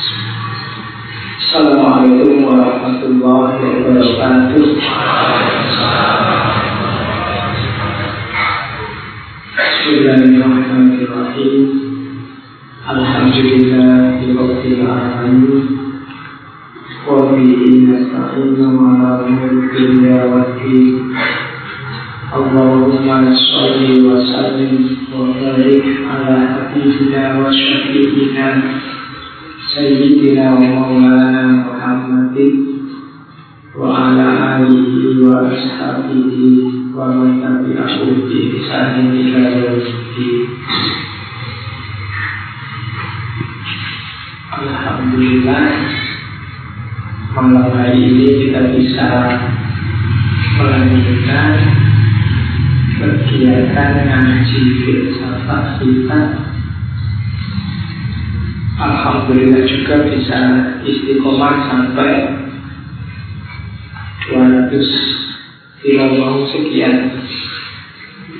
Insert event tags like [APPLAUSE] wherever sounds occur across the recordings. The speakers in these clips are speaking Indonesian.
Assalamualaikum warahmatullahi wabarakatuh. Bismillahirrahmanirrahim. Alhamdulillah Rabbil alamin. Wa bihi nasta'inu ala umuri dunya waddin. Allahumma shalli wa sallim wa barik ala wa ala alihi wa ashabihi wa man tabi'ahu bi ihsanin ila yaumiddin. Alhamdulillah malam hari ini kita bisa melanjutkan kegiatan ngaji filsafat kita Alhamdulillah juga bisa istiqomah sampai 200 kilo sekian.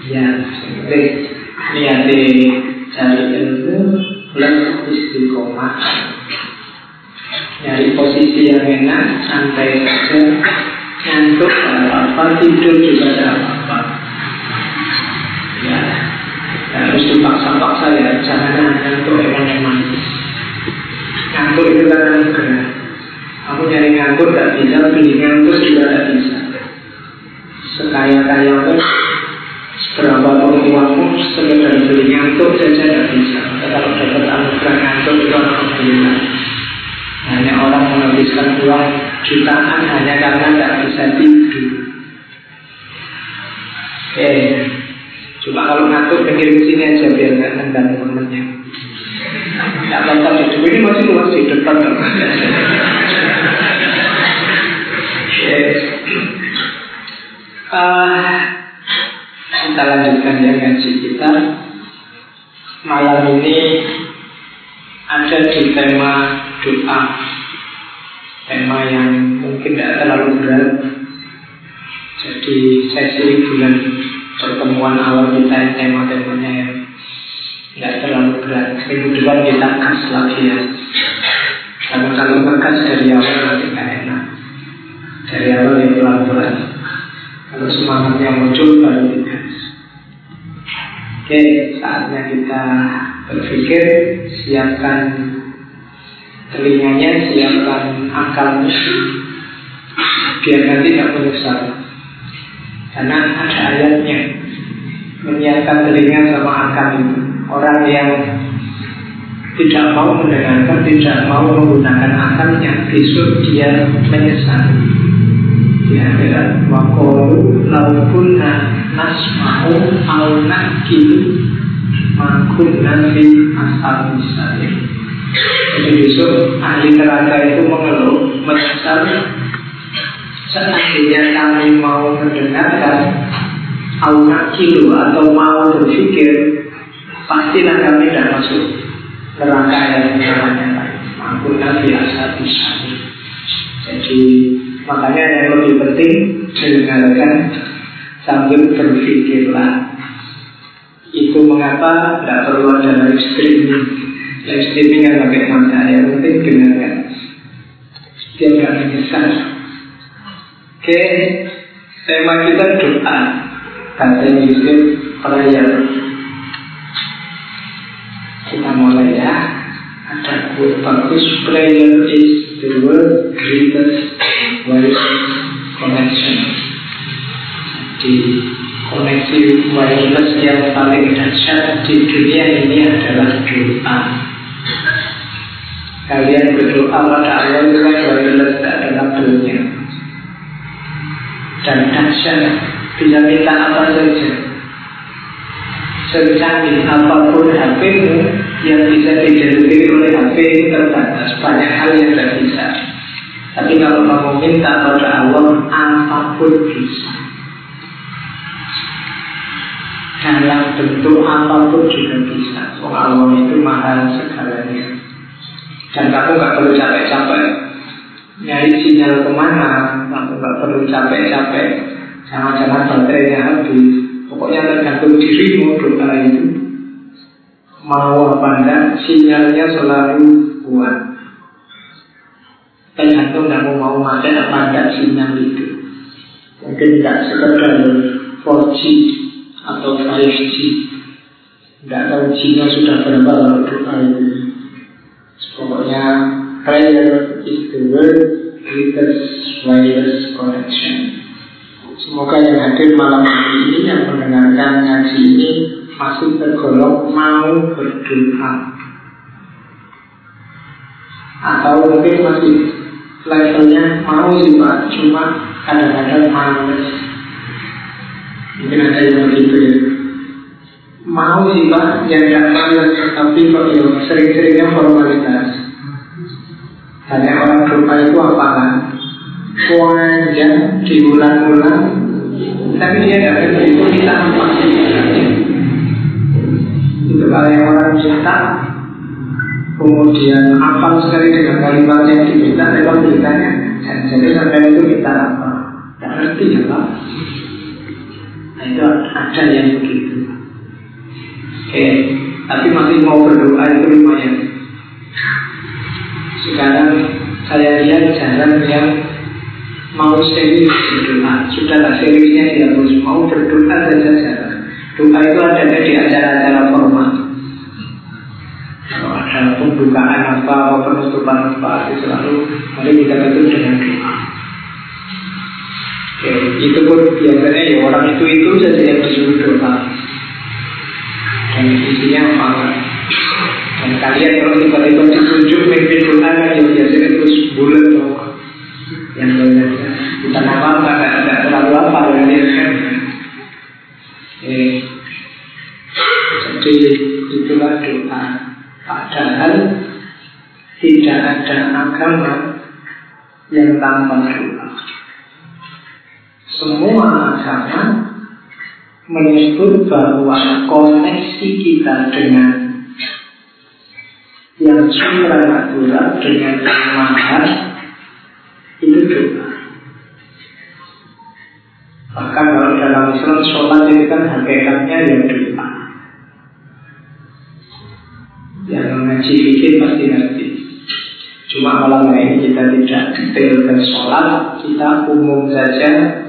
Ya seperti niatnya cari ilmu plus istiqomah. Nyari posisi yang enak santai saja. Ngantuk apa-apa. Tidur juga tidak apa-apa. Ya harus dipaksa-paksa ya. Jangan ngantuk emang-emang Ngantuk itu kan anugerah Kamu nyari ngantuk gak bisa Beli ngantuk juga gak bisa. Sekaya-kaya pun Seberapa pun uangmu Sekedar beli ngantuk saja gak bisa. Kalau dapat anugerah ngantuk itu Alhamdulillah Hanya orang menghabiskan uang jutaan Hanya karena gak bisa tidur. Oke Cuma kalau ngantuk pinggir sini aja biar gak nendang temennya Apa-apa hidup ini masih di depan yes. uh, Kita lanjutkan ya ngaji kita. Malam ini ada di tema doa. Tema yang mungkin tidak terlalu berat. Jadi sesi bulan pertemuan awal kita tema-temanya yang tidak terlalu berat. Minggu depan kita kas lagi ya. Karena kalau ngekas dari awal nanti nggak enak. Dari awal ya pelan-pelan. Kalau semangatnya muncul baru dikas Oke, saatnya kita berpikir Siapkan telinganya, siapkan akalnya. Biar nanti tidak menyesal. Karena ada ayatnya. Menyiapkan telinga sama akal itu Orang yang tidak mau mendengarkan, tidak mau menggunakan akalnya, besok dia menyesal. Di akhirat, wakolu laukunna nasma'u au nakilu makun nafi asal misalnya. Jadi besok ahli neraka itu mengeluh, menyesal. Seandainya kami mau mendengarkan, au nakilu atau mau berpikir pastilah kami tidak masuk neraka yang namanya mampu nabi asal bisa. Jadi makanya yang lebih penting dengarkan sambil berpikirlah. Itu mengapa tidak perlu ada live streaming. Live streaming kan pakai mata yang penting dengarkan. Dia nggak menyesal. Oke, tema kita doa. Kata Yusuf prayer kita mulai ya. Ada quote bagus prayer is the world greatest wireless connection. Di koneksi wireless yang paling dahsyat di dunia ini adalah doa. Kalian berdoa pada Allah kan wireless tidak ada kabelnya dan dahsyat bisa minta apa saja. Secanggih apa pun HP-mu yang bisa dideteksi oleh HP itu terbatas banyak hal yang tidak bisa. Tapi kalau kamu minta pada Allah apa pun bisa. Dalam bentuk apa pun juga bisa. Oh, Allah itu mahal segalanya. Dan kamu nggak perlu capek-capek. Nyari sinyal ke mana kamu nggak perlu capek-capek. Jangan-jangan baterainya habis. Pokoknya tergantung dirimu doa itu Mau enggak Sinyalnya selalu kuat. Tergantung kamu mau pakai apa enggak sinyal itu. Mungkin tidak sekedar 4G atau 5G tidak tahu Cina sudah berapa kalau doa itu. Pokoknya prayer is the word greatest wireless connection. Semoga yang hadir malam ini yang mendengarkan ngaji ini masih tergolong mau berdoa. Atau mungkin masih levelnya mau sih pak. Cuma kadang-kadang males. Mungkin ada yang begitu ya. Mau sih pak. Yang tidak males. Tapi kok ya sering-seringnya formalitas. Banyak orang doa itu apa kan panjang diulang-ulang. Tapi dia tidak itu kita apa itu kalau yang orang cinta kemudian hafal sekali dengan kalimat yang diminta lewat beritanya dan jadi sampai itu kita apa? Tidak ngerti ya Pak. Nah itu ada yang begitu. Oke tapi masih mau berdoa itu lumayan sekarang saya lihat jarang yang mau serius berdoa. Sudah tak seriusnya dia harus mau berdoa saja jarang Doa itu adanya di acara-acara formal. Kalau ada pembukaan apa atau penutupan apa, itu selalu mari kita tutup dengan doa. Oke, itu pun biasanya ya orang itu itu saja yang disuruh doa. Dan isinya apa? Dan kalian kalau tiba-tiba ditunjuk mimpin doa kan ya biasanya terus bulat loh. Yang lainnya bukan apa-apa, tidak terlalu apa ya kan. Eh, jadi itulah doa. Padahal tidak ada agama yang tanpa doa. Semua agama menyebut bahwa koneksi kita dengan yang supranatural dengan yang mahal itu doa. Bahkan kalau dalam Islam sholat itu kan hakikatnya yang doa. Yang mengaji fikir pasti ngerti. Cuma malam ini kita tidak detailkan sholat, kita umum saja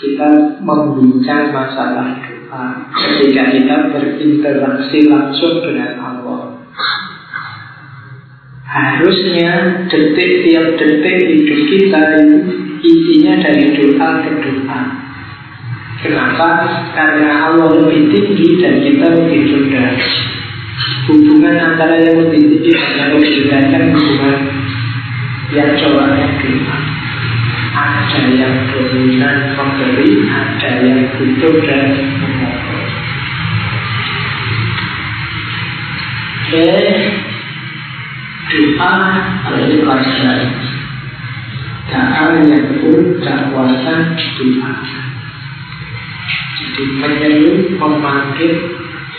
kita membincang masalah doa ketika kita berinteraksi langsung dengan Allah. Harusnya detik tiap detik hidup kita isinya dari doa ke doa. Kenapa? Karena Allah lebih tinggi dan kita lebih rendah. Hubungan antara yang lebih tinggi dan yang lebih rendah kan hubungan yang coraknya doa. Ada yang dominan memberi, ada yang butuh dan memohon. Oke, doa pelajaran. Doa yang pun dakwasan doa. Jadi menyeru, memanggil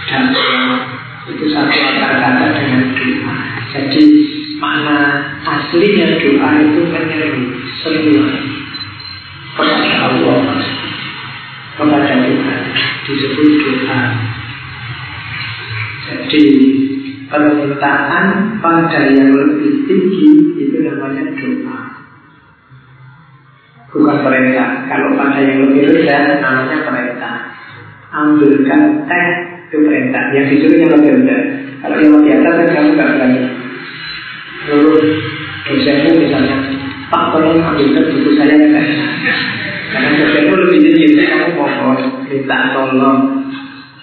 dakwah itu satu akar kata dengan doa. Jadi makna aslinya doa itu menyeru semua kepada Allah, kepada Tuhan disebut doa. Jadi permintaan pada yang lebih tinggi itu namanya doa. Bukan perintah. Kalau pada yang lebih rendah namanya perintah. Ambilkan teh itu perintah. Yang disuruh yang lebih rendah. Kalau yang lebih atas kan kamu nggak berani. Lalu dosenmu misalnya, Pak tolong ambilkan buku saya teh. Karena dosenmu lebih tinggi, kamu mohon minta tolong.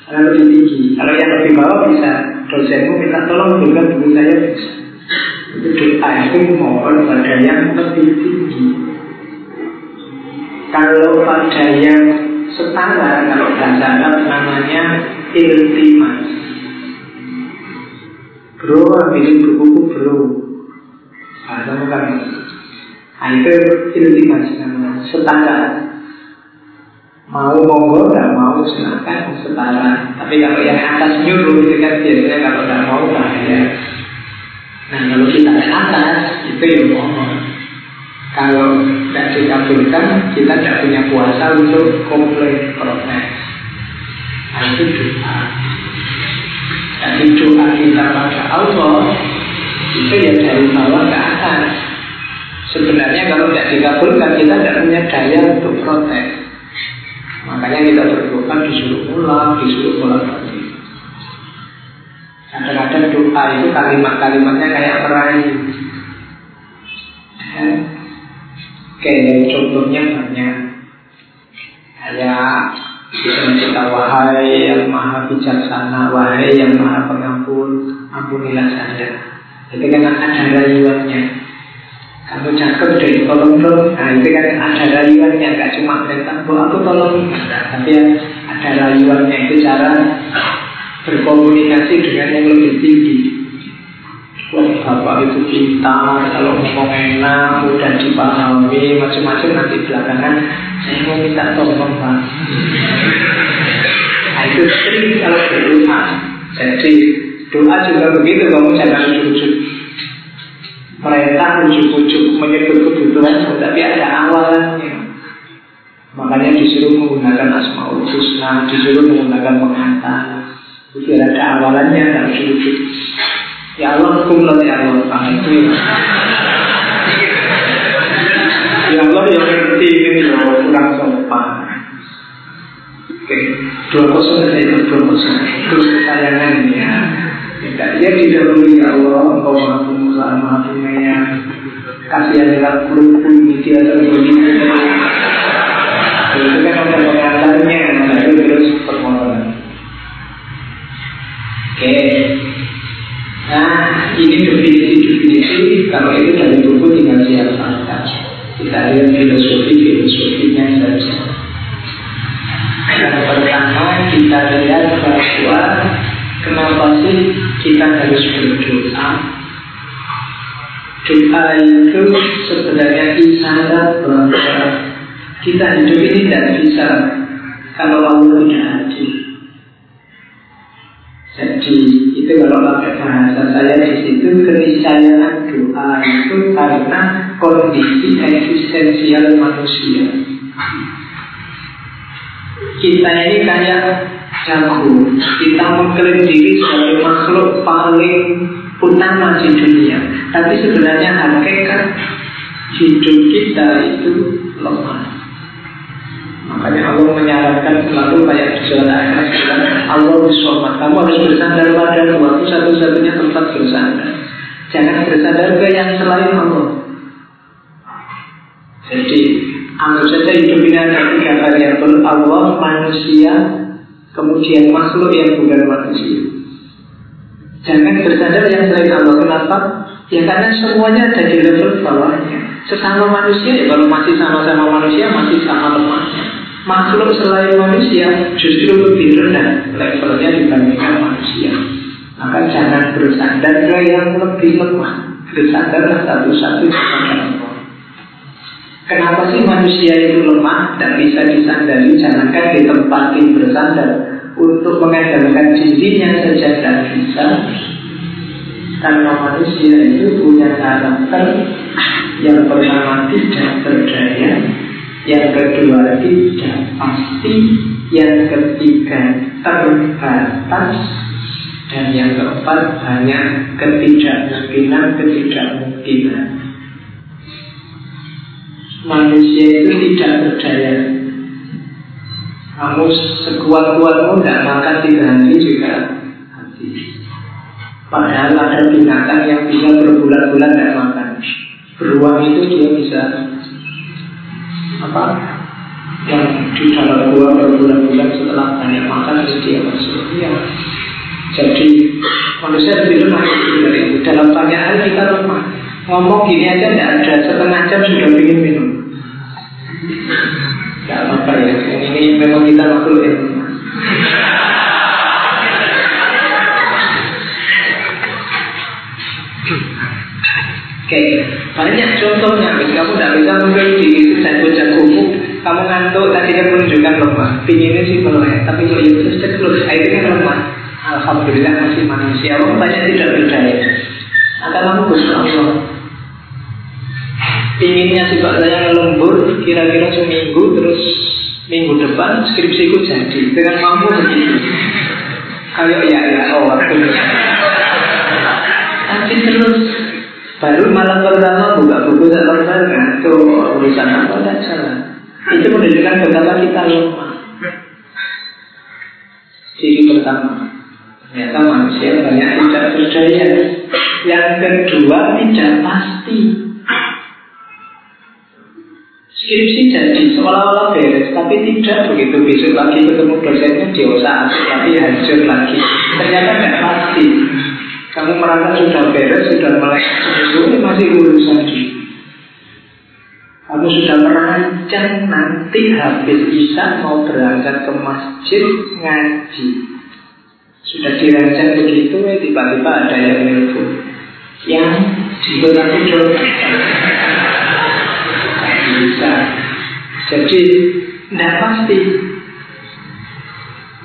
Karena lebih tinggi. Kalau yang lebih bawah bisa dosenmu minta tolong ambilkan buku saya bisa. Itu doa itu mohon pada yang lebih tinggi. Kalau pada yang setara, kalau bahasa namanya iltimas. Bro, ambilin bukuku bro. Bahasa bukan. Nah, itu iltimas namanya, setara. Mau monggo, tidak mau silakan setara. Tapi kalau yang atas nyuruh itu kan biasanya kalau tidak mau bahaya. Nah kalau kita ke atas itu yang mohon. Kalau tidak dikabulkan, kita tidak punya kuasa untuk komplain protes. Itu doa. Jadi doa kita pada Allah itu ya dari bawah ke atas. Sebenarnya kalau tidak dikabulkan kita tidak punya daya untuk protes. Makanya kita berdoa disuruh pulang, disuruh pulang lagi. Kadang-kadang doa itu kalimat-kalimatnya kayak merayu. Ya. Kayak contohnya banyak. Kayak kita wahai yang maha bijaksana, wahai yang maha pengampun, ampunilah saya. Itu kan ada rayuannya. Kamu cakep deh, tolong dong. Nah itu kan ada rayuannya, gak cuma perintah, bu aku tolong. Nah, tapi ada rayuannya itu cara berkomunikasi dengan yang lebih tinggi. Bapak itu pintar, kalau ngomong enak, mudah dipahami, macam-macam. Nanti belakangan saya mau minta tolong pak. Nah itu sering kalau berdoa. Jadi doa juga begitu, kamu jangan ujuk-ujuk perintah ujuk-ujuk menyebut kebutuhan tapi ada awalannya. Makanya disuruh menggunakan asmaul husna disuruh menggunakan pengantar. Itu ada awalannya dan ujuk-ujuk ya Allah hukum ya Allah nah, itu ya Allah yang ngerti ini loh kurang sopan Oke, dua kosong saja itu dua kosong. Terus kesayangannya. Tidak dia didahului ya Allah, engkau maha pengusaha, maha penyayang. Kasihanlah kuluk ini dia terbeli. Itu kan ada pengantarnya, lalu terus permohonan. Oke. Nah, ini definisi-definisi kalau itu dari buku tinggal siapkan. Kita lihat filosofi-filosofinya saja. Yang pertama kita lihat bahwa kenapa sih kita harus berdoa? Doa itu sebenarnya isyarat bahwa kita hidup ini tidak bisa kalau Allah tidak hadir. Jadi itu kalau pakai bahasa saya di situ keniscayaan doa itu karena kondisi eksistensial manusia. Kita ini kayak jago. Kita mengklaim diri sebagai makhluk paling utama di dunia. Tapi sebenarnya hakikat hidup kita itu lemah. Makanya Allah menyarankan selalu kayak di al Allah bersomat. Kamu harus bersandar pada waktu satu-satunya tempat bersandar. Jangan bersandar ke yang selain Allah. Jadi anggap saja hidup ini ada tiga variabel Allah, manusia, kemudian makhluk yang bukan manusia. Jangan bersandar yang selain Allah. Kenapa? Ya karena semuanya ada di level bawahnya. Sesama manusia ya kalau masih sama-sama manusia masih sama lemahnya. Makhluk selain manusia justru lebih rendah levelnya dibandingkan manusia. Maka jangan bersandar ke yang lebih lemah. Bersandarlah satu-satu kepada Allah. Kenapa sih manusia itu lemah dan bisa disandari? Jangankan di tempat bersandar untuk mengandalkan dirinya saja tidak bisa. Karena manusia itu punya karakter yang pertama tidak berdaya, yang kedua tidak pasti, yang ketiga terbatas, dan yang keempat banyak ketidakmungkinan ketidakmungkinan. Manusia itu tidak berdaya. Kamu sekuat-kuatmu tidak makan tiga hari juga habis. Padahal ada binatang yang bisa berbulan-bulan tidak makan. Beruang itu dia bisa apa? Yang di dalam gua berbulan-bulan setelah banyak makan dia masuk. Ya jadi manusia lebih lemah itu dalam banyak hal kita lemah. Ngomong gini aja tidak ada. Setengah jam sudah ingin minum. Tidak apa-apa ya. Ini memang kita makhluk yang lemah. Oke, banyak contohnya. Kamu tidak bisa jago-jagomu, kamu ngantuk tadi kan menunjukkan lemah. Pinginnya sih melek, tapi kalau itu ceklus, itu kan lemah. Alhamdulillah masih manusia. Orang banyak tidak berdaya. Maka kamu bersyukur. Pinginnya sifat saya lembur, kira-kira seminggu, terus minggu depan skripsiku jadi. Dengan mampu begitu. Kayak ya ya, oh Tapi terus Baru malam pertama buka buku tak lembar ngantuk urusan apa tidak salah. Itu menunjukkan betapa kita lemah. Ciri pertama, ternyata manusia banyak tidak berdaya. Yang kedua tidak pasti. Skripsi jadi seolah-olah beres, tapi tidak begitu besok lagi ketemu dosennya diosak tapi hancur lagi. Ternyata tidak pasti. Kamu merasa sudah beres, sudah melek masih urusan Kamu sudah merancang nanti habis bisa mau berangkat ke masjid ngaji. Sudah dirancang begitu, ya tiba-tiba ada yang nelfon. Yang jemput aku. Bisa. Jadi, tidak pasti.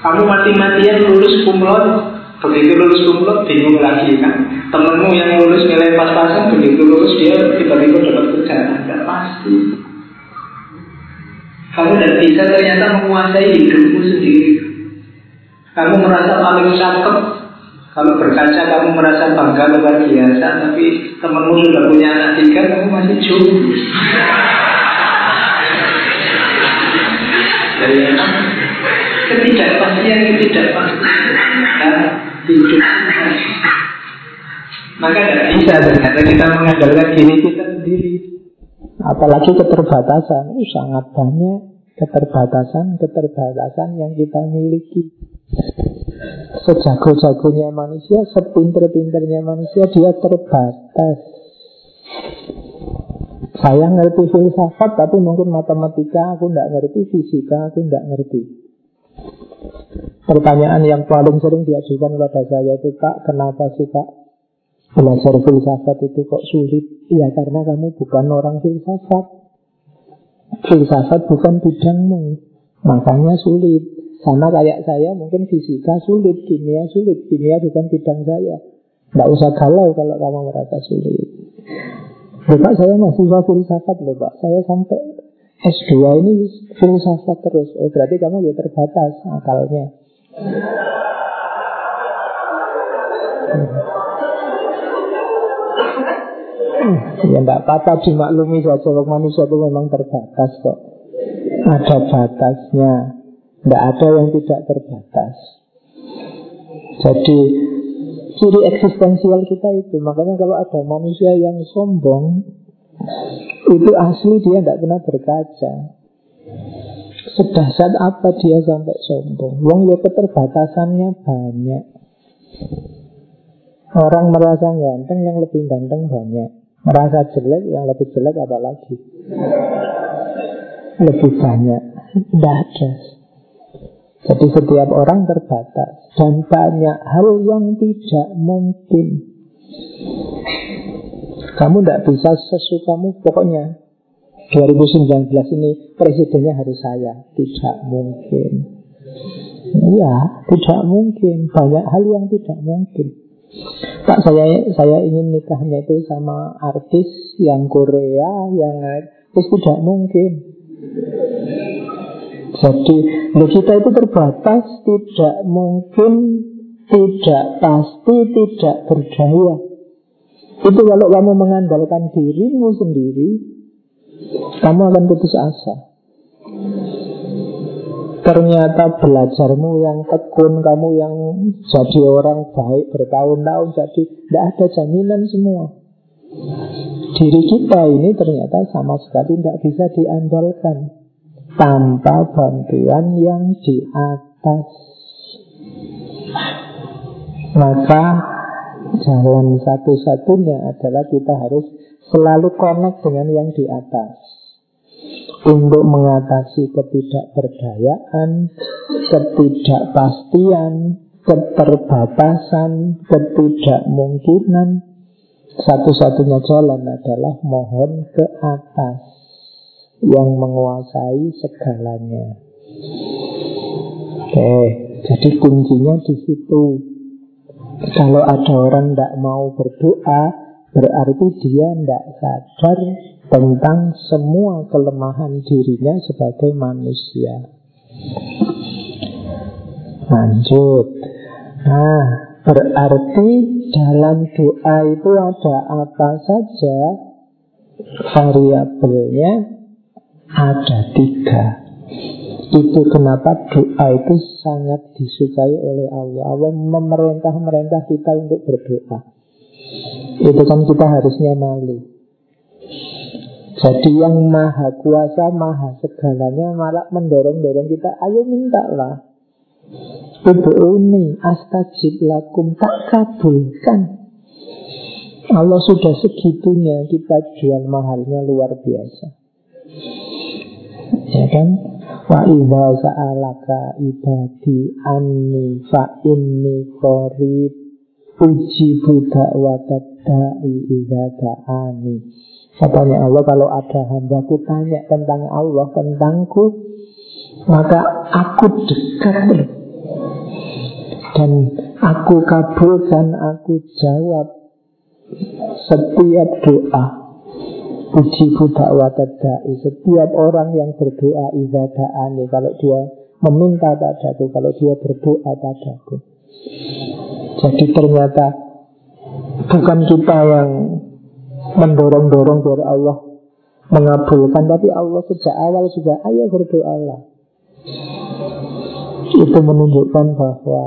Kamu mati-matian lulus kumlot Begitu lulus kumlot bingung lagi kan? Temenmu yang lulus nilai pas-pasan Begitu lulus dia tiba-tiba dapat kerjaan. Tidak pasti. Kamu tidak bisa ternyata menguasai hidupmu sendiri. Kamu merasa paling cakep. Kalau berkaca kamu merasa bangga luar biasa. Tapi temenmu sudah punya anak tiga Kamu masih jomblo ketidakpastian ketidakpastian. Maka tidak bisa ternyata kita mengandalkan diri kita sendiri. Apalagi keterbatasan, uh, sangat banyak keterbatasan-keterbatasan yang kita miliki. Sejago-jagonya manusia, sepinter-pinternya manusia, dia terbatas. Saya ngerti filsafat, tapi mungkin matematika aku tidak ngerti, fisika aku tidak ngerti. Pertanyaan yang paling sering diajukan kepada saya itu Kak, kenapa sih Kak Belajar filsafat itu kok sulit? Ya karena kamu bukan orang filsafat. Filsafat bukan bidangmu. Makanya sulit. Sama kayak saya mungkin fisika sulit Kimia sulit. Kimia bukan bidang saya. Tidak usah galau kalau kamu merasa sulit. Bapak saya masih filsafat loh Pak. Saya sampai S2 ini filsafat terus. Oh, Berarti kamu ya terbatas akalnya. Hmm, ya tidak apa-apa dimaklumi saja. Manusia itu memang terbatas kok. Ada batasnya. Tidak ada yang tidak terbatas. Jadi Ciri eksistensial kita itu. Makanya kalau ada manusia yang sombong Itu asli dia tidak pernah berkaca. Sedahsyat apa dia sampai sombong? Wong ya keterbatasannya banyak. Orang merasa ganteng yang lebih ganteng banyak. Merasa jelek yang lebih jelek apa lagi? Lebih banyak. Tidak ada. Jadi setiap orang terbatas. Dan banyak hal yang tidak mungkin Kamu tidak bisa sesukamu Pokoknya. 2019 ini presidennya harus saya. Tidak mungkin. Iya, tidak mungkin. Banyak hal yang tidak mungkin. Pak saya saya ingin nikahnya itu sama artis yang Korea yang itu tidak mungkin. Jadi kita itu terbatas, tidak mungkin, tidak pasti, tidak berdaya. Itu kalau kamu mengandalkan dirimu sendiri, kamu akan putus asa. Ternyata belajarmu yang tekun, kamu yang jadi orang baik bertahun-tahun, jadi tidak ada jaminan semua. Diri kita ini ternyata sama sekali tidak bisa diandalkan tanpa bantuan yang di atas. Maka jalan satu-satunya adalah kita harus selalu connect dengan yang di atas untuk mengatasi ketidakberdayaan, ketidakpastian, keterbatasan, ketidakmungkinan. Satu-satunya jalan adalah mohon ke atas yang menguasai segalanya. Oke, jadi kuncinya di situ. Kalau ada orang tidak mau berdoa, Berarti dia tidak sadar tentang semua kelemahan dirinya sebagai manusia. Lanjut. Nah, Berarti dalam doa itu ada apa saja variabelnya ada tiga. Itu kenapa doa itu sangat disukai oleh Allah. Allah memerintah-merintah kita untuk berdoa. Itu kan kita harusnya malu. Jadi yang maha kuasa, maha segalanya malah mendorong-dorong kita, ayo mintalah. Udu'uni astajib lakum tak kabulkan. Allah sudah segitunya kita jual mahalnya luar biasa. Ya kan? Wa idza sa'alaka ibadi anni fa inni qarib ujibu da'watad da'i idza da'ani. Katanya Allah kalau ada hambaku tanya tentang Allah, tentangku Maka aku dekat Dan aku kabulkan, aku jawab Setiap doa Puji dakwat da'i Setiap orang yang berdoa ibadahani Kalau dia meminta padaku Kalau dia berdoa padaku. Jadi ternyata Bukan kita yang mendorong-dorong biar Allah mengabulkan tapi Allah sejak awal juga ayo berdoalah. Itu menunjukkan bahwa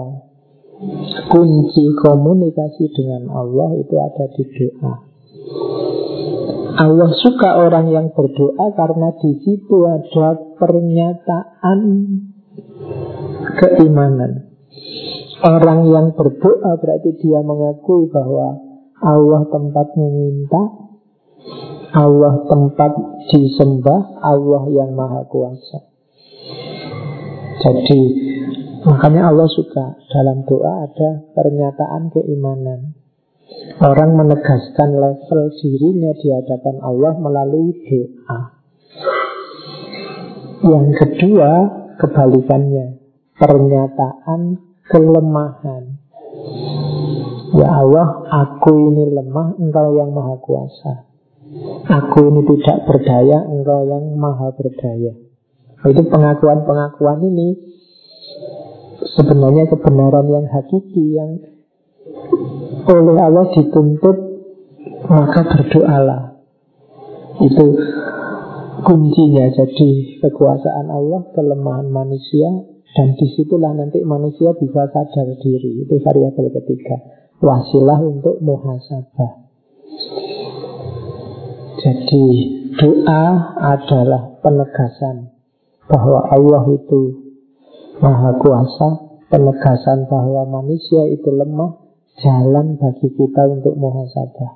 kunci komunikasi dengan Allah itu ada di doa Allah suka orang yang berdoa karena di situ ada pernyataan keimanan. Orang yang berdoa berarti dia mengakui bahwa Allah tempat meminta Allah tempat disembah Allah yang maha kuasa Jadi Makanya Allah suka Dalam doa ada pernyataan keimanan Orang menegaskan level dirinya di hadapan Allah melalui doa Yang kedua Kebalikannya Pernyataan kelemahan Ya Allah, aku ini lemah, engkau yang maha kuasa. Aku ini tidak berdaya, engkau yang maha berdaya. Itu pengakuan-pengakuan ini sebenarnya kebenaran yang hakiki yang oleh Allah dituntut maka berdoalah. Itu kuncinya. Jadi kekuasaan Allah, kelemahan manusia, dan di situlah nanti manusia bisa sadar diri. Itu variabel ketiga wasilah untuk muhasabah. Jadi doa adalah penegasan bahwa Allah itu maha kuasa, penegasan bahwa manusia itu lemah, jalan bagi kita untuk muhasabah.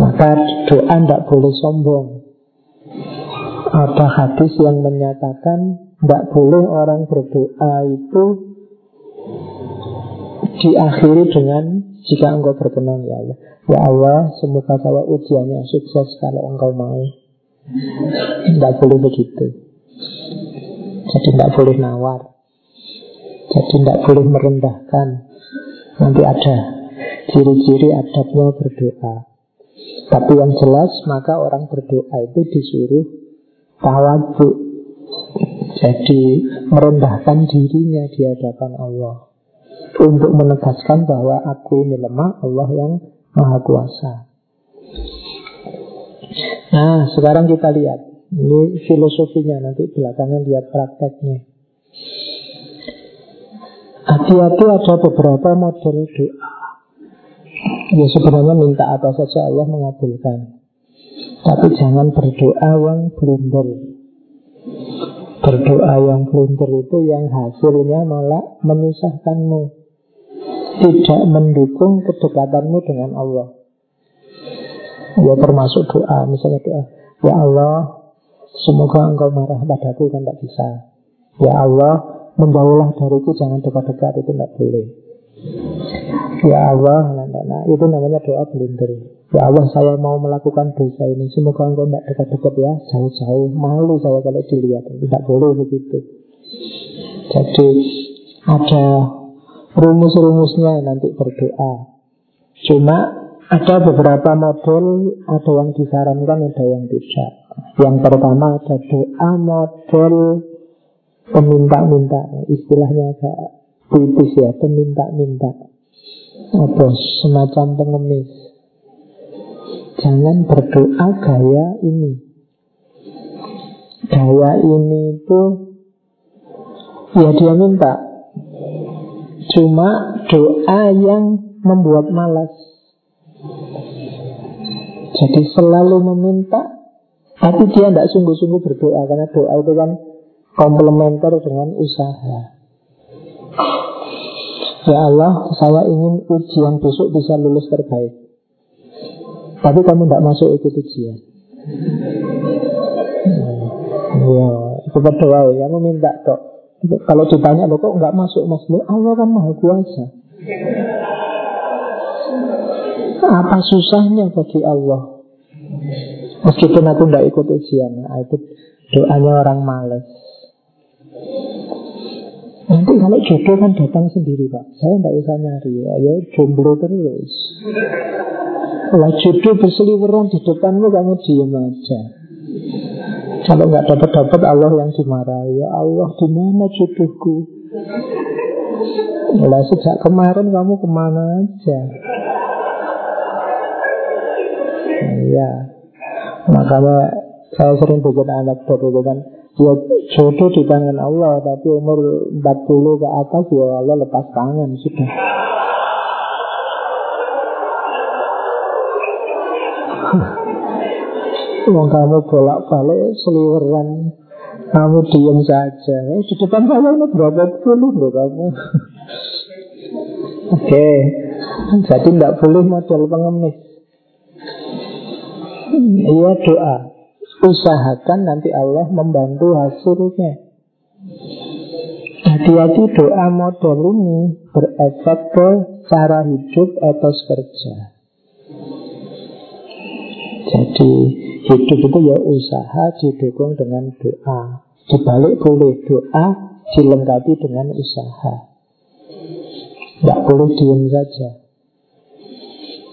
Maka doa tidak boleh sombong. Ada hadis yang menyatakan tidak boleh orang berdoa itu diakhiri dengan jika engkau berkenan ya Allah. Ya Allah, semoga saya ujiannya sukses kalau engkau mau. Tidak boleh begitu. Jadi tidak boleh nawar. Jadi tidak boleh merendahkan. Nanti ada ciri-ciri adabnya berdoa. Tapi yang jelas maka orang berdoa itu disuruh tawadu. Jadi merendahkan dirinya di hadapan Allah untuk menegaskan bahwa aku ini lemah, Allah yang maha kuasa. Nah, sekarang kita lihat. Ini filosofinya, nanti belakangan lihat prakteknya. Hati-hati ada beberapa model doa. Ya sebenarnya minta apa saja Allah mengabulkan. Tapi jangan berdoa yang blunder. Berdoa yang blunder itu yang hasilnya malah menyusahkanmu tidak mendukung kedekatanmu dengan Allah. Ya termasuk doa, misalnya doa, Ya Allah, semoga engkau marah padaku kan tidak bisa. Ya Allah, menjauhlah dariku, jangan dekat-dekat, itu tidak boleh. Ya Allah, nah, nah, nah, itu namanya doa blunder. Ya Allah, saya mau melakukan dosa ini, semoga engkau tidak dekat-dekat ya, jauh-jauh. Malu saya kalau dilihat, tidak boleh begitu. Jadi ada rumus-rumusnya nanti berdoa. Cuma ada beberapa model, ada yang disarankan, ada yang tidak. Yang pertama ada doa model peminta-minta, istilahnya agak puitis ya, peminta-minta. Apa semacam pengemis. Jangan berdoa gaya ini. Gaya ini itu ya dia minta. Cuma doa yang membuat malas. Jadi selalu meminta tapi dia tidak sungguh-sungguh berdoa Karena doa itu kan komplementer dengan usaha. Ya Allah, saya ingin ujian besok bisa lulus terbaik. Tapi kamu tidak masuk ikut ujian. Ya, itu berdoa ya, minta kok Kalau ditanya, lo kok nggak masuk mas? Allah kan maha kuasa. Apa susahnya bagi Allah? Meskipun aku tidak ikut ujian nah, Itu doanya orang males Nanti kalau jodoh kan datang sendiri pak. Saya tidak usah nyari Ayo jomblo terus. Kalau jodoh berseliweran di depanmu Kamu diem aja. Kalau nggak dapat-dapat Allah yang dimarahi. Ya Allah di mana jodohku? Mulai sejak kemarin kamu ke mana aja? Ya Makanya saya sering bikin anak itu kan Ya jodoh di tangan Allah Tapi umur 40 ke atas Ya Allah lepas tangan sudah. [LAUGHS] Wong kamu bolak-balik seliweran. Kamu diem saja. Eh, Di depan saya ini berapa puluh loh kamu? [LAUGHS] Oke. Okay. Jadi tidak boleh model pengemis. Iya doa Usahakan nanti Allah membantu hasilnya. Hati-hati doa model ini Berefek ke cara hidup etos kerja. Jadi hidup itu ya usaha didukung dengan doa. Dibalik boleh doa dilengkapi dengan usaha. Tidak boleh diem saja.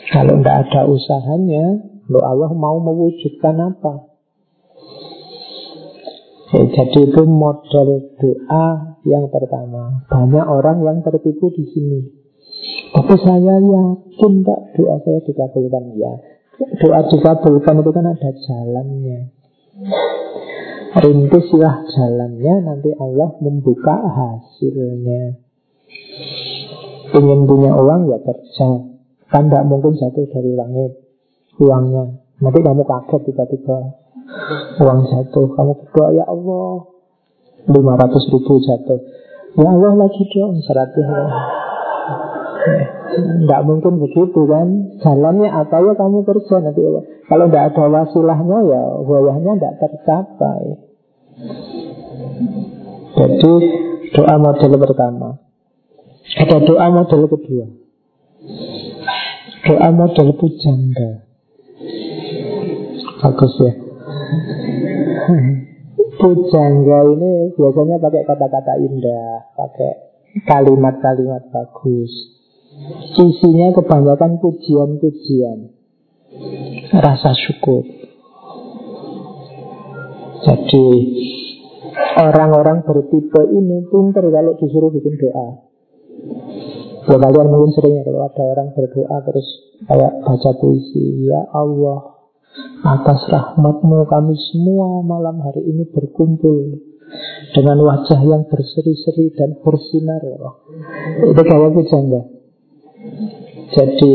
Kalau tidak ada usahanya Loh Allah mau mewujudkan apa? Ya, jadi itu model doa yang pertama. Banyak orang yang tertipu di sini. Tapi saya yakin tak doa saya dikabulkan ya. Doa dikabulkan itu kan ada jalannya. Rintislah jalannya nanti Allah membuka hasilnya. Ingin punya uang ya kerja. Kan tidak mungkin jatuh dari langit uangnya. Nanti kamu kaget tiba-tiba uang jatuh. Kamu berdoa, ya Allah, 500 ribu jatuh. Ya Allah lagi dong, 100 Tidak mungkin begitu kan? Jalannya apa ya kamu kerja nanti Kalau tidak ada wasilahnya ya Wayahnya tidak tercapai. Jadi doa model pertama. Ada doa model kedua. Doa model pujangga. Bagus ya Pujangga ini biasanya pakai kata-kata indah Pakai kalimat-kalimat bagus. Isinya kebanyakan pujian-pujian. Rasa syukur. Jadi Orang-orang bertipe ini pinter kalau disuruh bikin doa. Ya kalian mungkin sering ya kalau ada orang berdoa terus kayak baca puisi Ya Allah Atas rahmatmu kami semua malam hari ini berkumpul Dengan wajah yang berseri-seri dan bersinar Itu gaya pujangga Jadi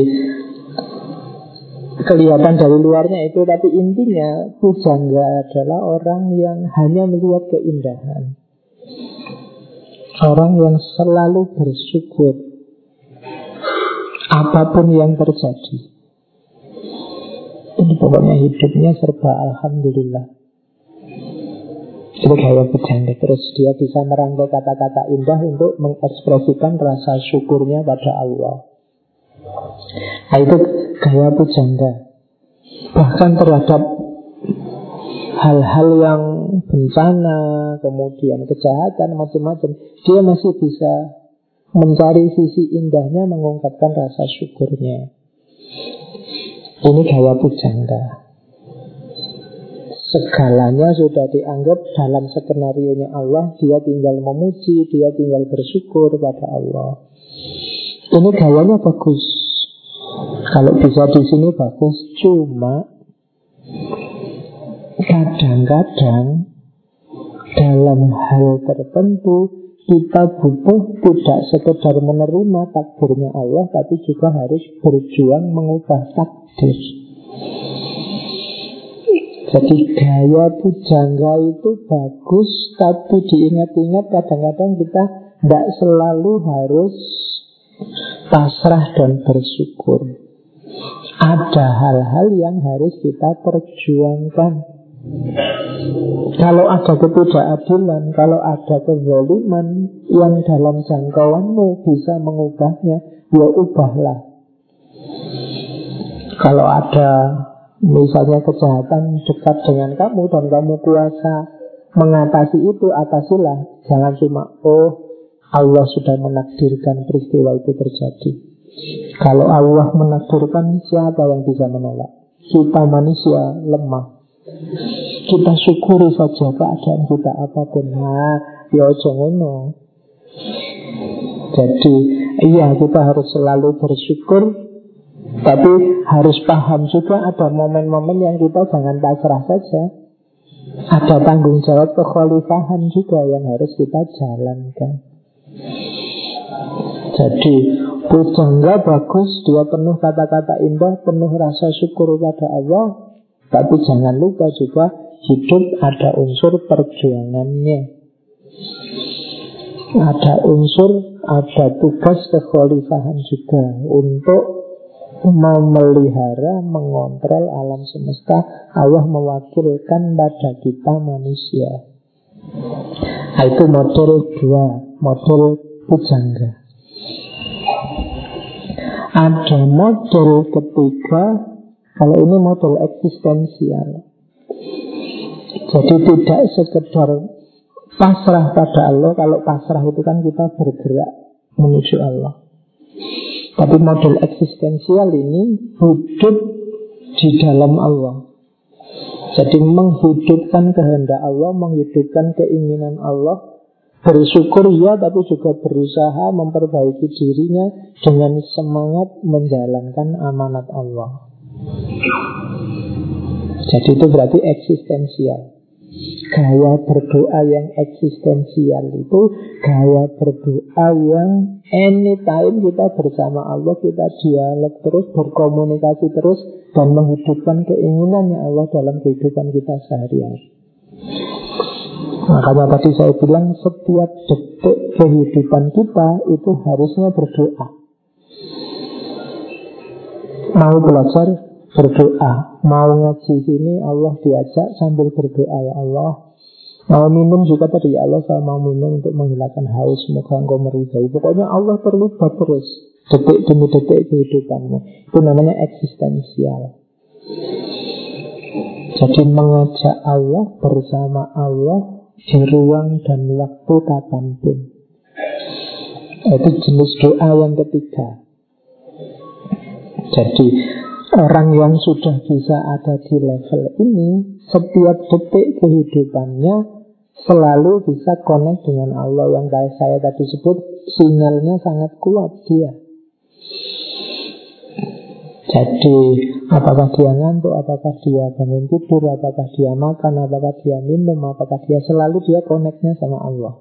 Kelihatan dari luarnya itu Tapi intinya Pujangga adalah orang yang hanya melihat keindahan. Orang yang selalu bersyukur Apa pun yang terjadi ini pokoknya hidupnya serba Alhamdulillah. Itu gaya berjanda Terus. Dia bisa merangkai kata-kata indah Untuk mengekspresikan rasa syukurnya pada Allah. Nah itu gaya pujangga Bahkan terhadap hal-hal yang bencana, kemudian kejahatan, macam-macam, dia masih bisa mencari sisi indahnya, mengungkapkan rasa syukurnya. Ini gaya pujangga Segalanya sudah dianggap dalam skenario-nya Allah Dia tinggal memuji, dia tinggal bersyukur pada Allah. Ini gayanya bagus. Kalau bisa di sini bagus Cuma Kadang-kadang Dalam hal tertentu kita butuh tidak sekedar menerima takdirnya Allah Tapi juga harus berjuang mengubah takdir. Jadi gaya pujangga itu bagus Tapi diingat-ingat kadang-kadang kita tidak selalu harus pasrah dan bersyukur. Ada hal-hal yang harus kita perjuangkan kalau ada ketidakadilan, kalau ada kezaliman yang dalam jangkauanmu bisa mengubahnya, ya ubahlah. Kalau ada misalnya kejahatan dekat dengan kamu dan kamu kuasa mengatasi itu, atasilah. Jangan cuma, oh Allah sudah menakdirkan peristiwa itu terjadi. Kalau Allah menakdirkan, siapa yang bisa menolak? Kita manusia lemah. Kita syukuri saja keadaan kita apa pun. Nah, ya ngono. Jadi, iya kita harus selalu bersyukur tapi harus paham juga ada momen-momen yang kita jangan pasrah saja. Ada tanggung jawab kekhalifahan juga yang harus kita jalankan. Jadi pujangga bagus, dia penuh kata-kata indah, penuh rasa syukur pada Allah, tapi jangan lupa juga hidup ada unsur perjuangannya. Ada unsur, ada tugas kekhalifahan juga untuk memelihara, mengontrol alam semesta. Allah mewakilkan pada kita manusia. Nah, itu model dua, model pujangga. Ada model ketiga kalau ini model eksistensial. Jadi tidak sekedar pasrah pada Allah. Kalau pasrah itu kan kita bergerak menuju Allah. Tapi model eksistensial ini hidup di dalam Allah. Jadi menghidupkan kehendak Allah, menghidupkan keinginan Allah, bersyukur ya, tapi juga berusaha memperbaiki dirinya dengan semangat menjalankan amanat Allah. Jadi itu berarti eksistensial. Gaya berdoa yang eksistensial itu gaya berdoa yang anytime kita bersama Allah, kita dialog terus, berkomunikasi terus, dan menghidupkan keinginannya Allah dalam kehidupan kita sehari-hari. Makanya tadi saya bilang setiap detik kehidupan kita itu harusnya berdoa. Mau belajar berdoa. Mau ngaji sini Allah diajak sambil berdoa ya Allah. Mau minum juga tadi ya Allah saya mau minum untuk menghilangkan haus semoga engkau meridai. Pokoknya Allah terlibat terus detik demi detik kehidupanmu. Itu namanya eksistensial. Jadi mengajak Allah bersama Allah di ruang dan waktu kapan pun. Itu jenis doa yang ketiga. Jadi Orang yang sudah bisa ada di level ini Setiap detik kehidupannya Selalu bisa connect dengan Allah Yang saya tadi sebut Sinyalnya sangat kuat dia Jadi apakah dia ngantuk, apakah dia bangun tidur, apakah dia makan, apakah dia minum, apakah dia selalu dia connectnya sama Allah.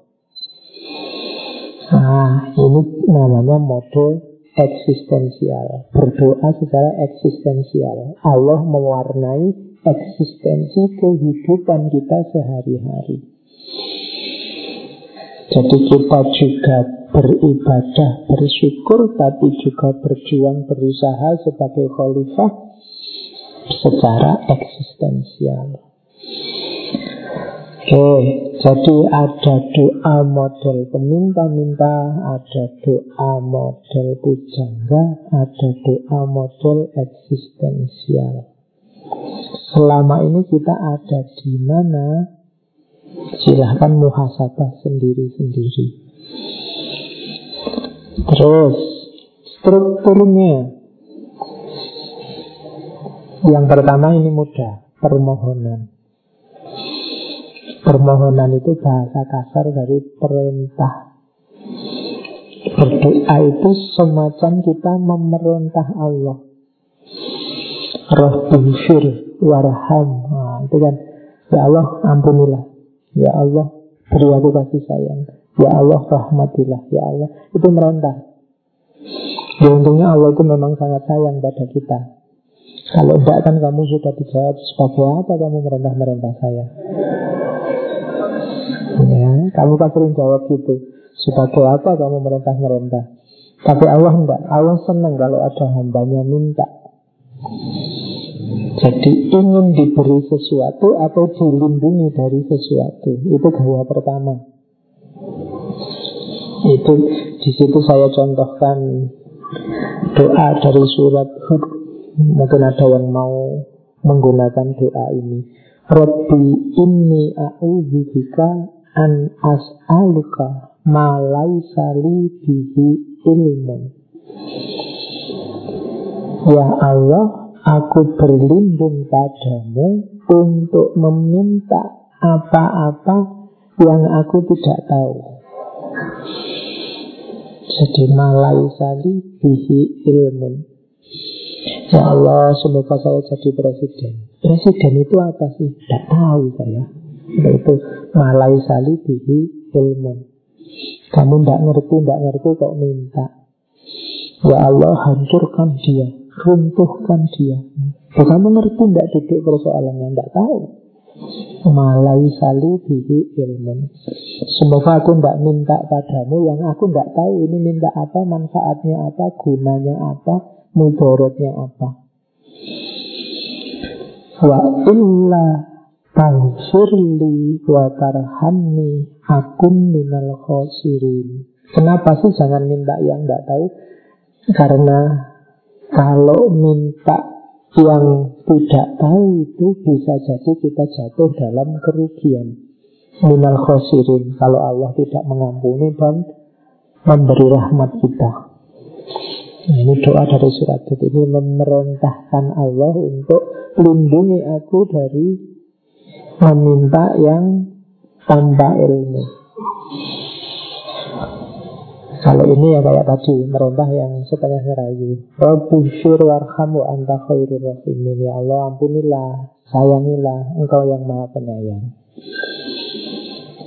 Nah ini namanya model eksistensial. Berdoa secara eksistensial. Allah mewarnai eksistensi kehidupan kita sehari-hari. Jadi kita juga beribadah, bersyukur, tapi juga berjuang, berusaha sebagai khalifah secara eksistensial. Oke, jadi ada doa model peminta-minta, ada doa model pujangga, ada doa model eksistensial. Selama ini kita ada di mana? Silahkan muhasabah sendiri-sendiri. Terus, strukturnya. Yang pertama ini mudah, permohonan. Permohonan itu bahasa kasar dari perintah. Berdoa itu semacam kita memerintah Allah. Roh warham. Nah, itu kan, ya Allah ampunilah. Ya Allah beri aku kasih sayang. Ya Allah rahmatilah. Ya Allah itu merintah. Ya untungnya Allah itu memang sangat sayang pada kita. Kalau tidak kan kamu sudah dijawab sebagai apa kamu merintah-merintah saya. Ya, kamu kan sering jawab gitu. Sebagai apa kamu merintah-merintah? Tapi Allah enggak. Allah senang kalau ada hambanya minta. Jadi ingin diberi sesuatu atau dilindungi dari sesuatu. Itu gaya pertama. Itu di situ saya contohkan doa dari surat Hud. Mungkin ada yang mau menggunakan doa ini. Rabbi inni a'udzubika an as'aluka ma laisa bihi ilmun. Ya Allah, aku berlindung padamu untuk meminta apa-apa yang aku tidak tahu. Jadi malai sali bihi ilmun. Ya Allah, semoga saya jadi presiden. Presiden itu apa sih? Tidak tahu saya. Itu malai sali bihi ilmun. Kamu tidak ngerti, tidak ngerti kok minta. Ya Allah, hancurkan dia, runtuhkan dia. Ya, kamu ngerti tidak duduk persoalannya, tidak tahu. Malai sali bihi ilmun. Semoga aku tidak minta padamu yang aku tidak tahu ini minta apa, manfaatnya apa, gunanya apa, mudorotnya apa. Wa illa Tangfirli wa tarhamni akum minal khosirin. Kenapa sih jangan minta yang tidak tahu? Karena kalau minta yang tidak tahu itu bisa jadi kita jatuh dalam kerugian. Minal khosirin. Kalau Allah tidak mengampuni dan memberi rahmat kita. Nah, ini doa dari surat ini memerintahkan Allah untuk lindungi aku dari meminta yang tanpa ilmu. Kalau ini ya kayak tadi merintah yang setengah rayu. Rabbi syur warham wa anta khairur rahimin. Ya Allah ampunilah, sayangilah, engkau yang maha penyayang.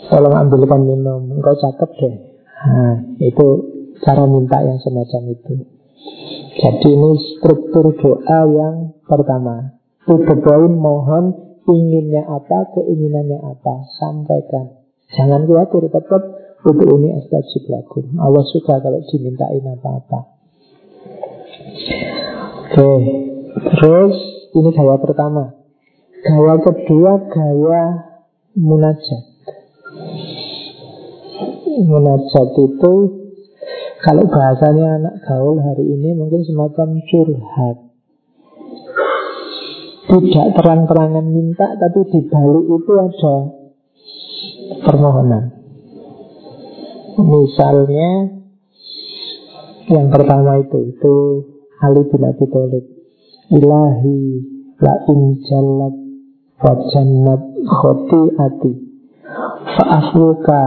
Tolong ambilkan minum, engkau cakep deh. Nah, itu cara minta yang semacam itu. Jadi ini struktur doa yang pertama. To mohon inginnya apa, keinginannya apa, sampaikan. Jangan khawatir, tetap untuk ini astajib lagu. Allah suka kalau dimintain apa-apa. Oke, terus ini gaya pertama. Gaya kedua, gaya munajat. Munajat itu kalau bahasanya anak gaul hari ini mungkin semacam curhat tidak terang-terangan minta tapi di balik itu ada permohonan. Misalnya yang pertama itu itu Ali bin Abi Thalib. Ilahi la in wa jannat ati fa'afuka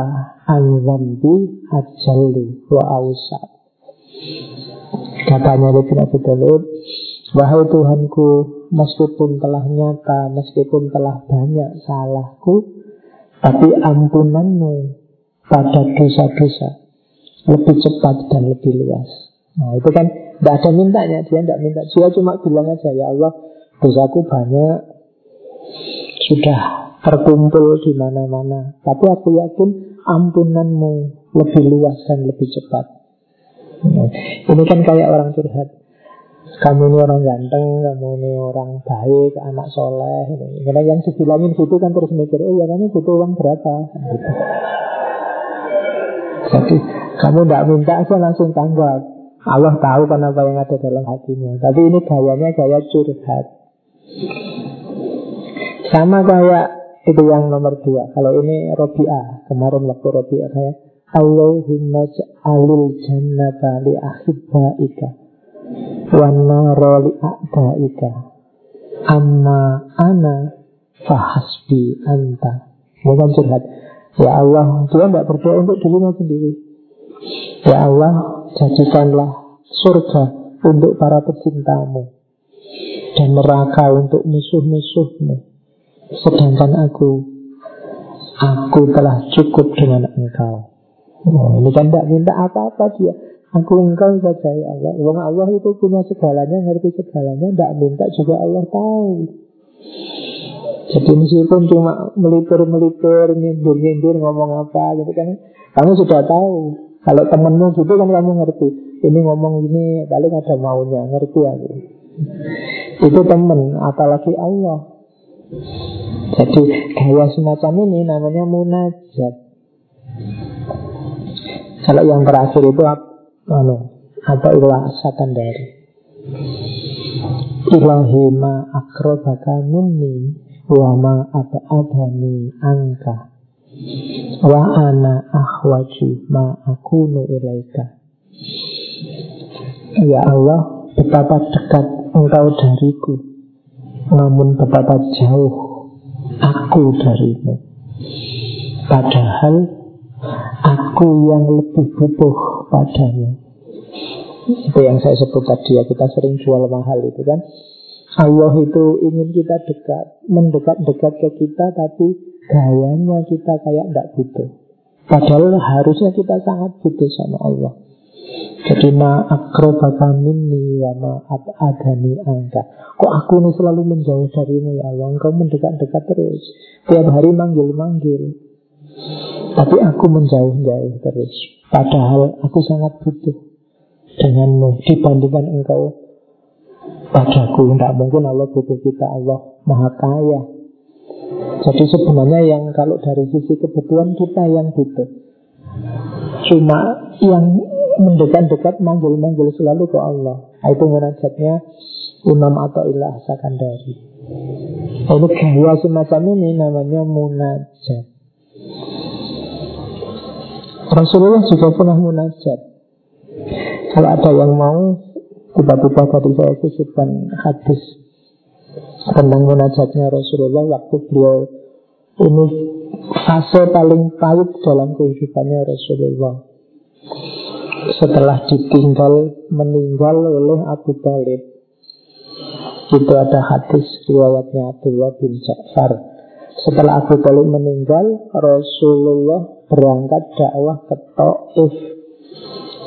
an zambi ajalli wa awsa. Katanya Ali bin Abi Thalib, wahai Tuhanku, meskipun telah nyata, meskipun telah banyak salahku, tapi ampunanmu pada dosa-dosa lebih cepat dan lebih luas. Nah itu kan tidak ada mintanya, dia tidak minta. Dia cuma bilang aja, ya Allah, dosaku banyak, sudah terkumpul di mana-mana. Tapi aku yakin ampunanmu lebih luas dan lebih cepat. Nah, ini kan kayak orang curhat. Kamu ini orang ganteng, kamu ini orang baik, anak soleh. Karena yang dibilangin situ kan terus mikir, oh ya kamu butuh uang berapa? Gitu. Jadi kamu tidak minta aja langsung tanggap. Allah tahu kan apa yang ada dalam hatimu. Tapi ini gayanya gaya curhat. Sama kayak itu yang nomor dua. Kalau ini Robi'ah. Kemarin waktu Robi'ah kayak Allahumma ja'alil jannata li ahibbaika Wana li a'daika Amma ana fahasbi anta Bukan curhat. Ya Allah, dia tidak berdoa untuk dirinya sendiri. Ya Allah, jadikanlah surga untuk para pecintamu dan neraka untuk musuh-musuhmu. Sedangkan aku, aku telah cukup dengan engkau. Oh, ini kan tidak minta apa-apa dia. Aku engkau saja ya Allah. Wong Allah itu punya segalanya, ngerti segalanya. Tidak minta juga Allah tahu. Jadi meskipun cuma melipir-melipir, nyindir-nyindir, ngomong apa gitu kan. Kamu sudah tahu. Kalau temenmu gitu kan kamu ngerti. Ini ngomong ini paling ada maunya, ngerti aku. Itu temen, apalagi Allah. Jadi gaya semacam ini namanya munajat. Kalau yang terakhir itu anu, apa ilah dari Ilahi ma akrobaka minni Wama apa adani angka Wa ana ahwaju ma akunu ilaika. Ya Allah Betapa dekat engkau dariku Namun betapa jauh Aku darimu. Padahal Aku yang lebih butuh padamu Itu yang saya sebut tadi ya Kita sering jual mahal itu kan Allah itu ingin kita dekat, mendekat-dekat ke kita, tapi gayanya kita kayak tidak butuh. Padahal harusnya kita sangat butuh sama Allah. Jadi ma akrobaka minni wa ma angka. Kok aku ini selalu menjauh darimu ya Allah? Engkau mendekat-dekat terus. Tiap hari manggil-manggil. Tapi aku menjauh-jauh terus. Padahal aku sangat butuh denganmu dibandingkan engkau padaku. Tidak mungkin Allah butuh kita. Allah maha kaya. Jadi sebenarnya yang kalau dari sisi kebutuhan kita yang butuh. Cuma yang mendekat-dekat manggil-manggil selalu ke Allah. Nah, itu munajatnya Imam atau Ilah Sakandari. Ini gaya semacam ini namanya munajat. Rasulullah juga pernah munajat. Kalau ada yang mau Tiba-tiba tadi saya sisipkan hadis tentang munajatnya Rasulullah waktu beliau ini fase paling pahit dalam kehidupannya Rasulullah. Setelah ditinggal meninggal oleh Abu Talib. Itu ada hadis riwayatnya Abdullah bin Ja'far. Setelah Abu Talib meninggal Rasulullah berangkat dakwah ke Taif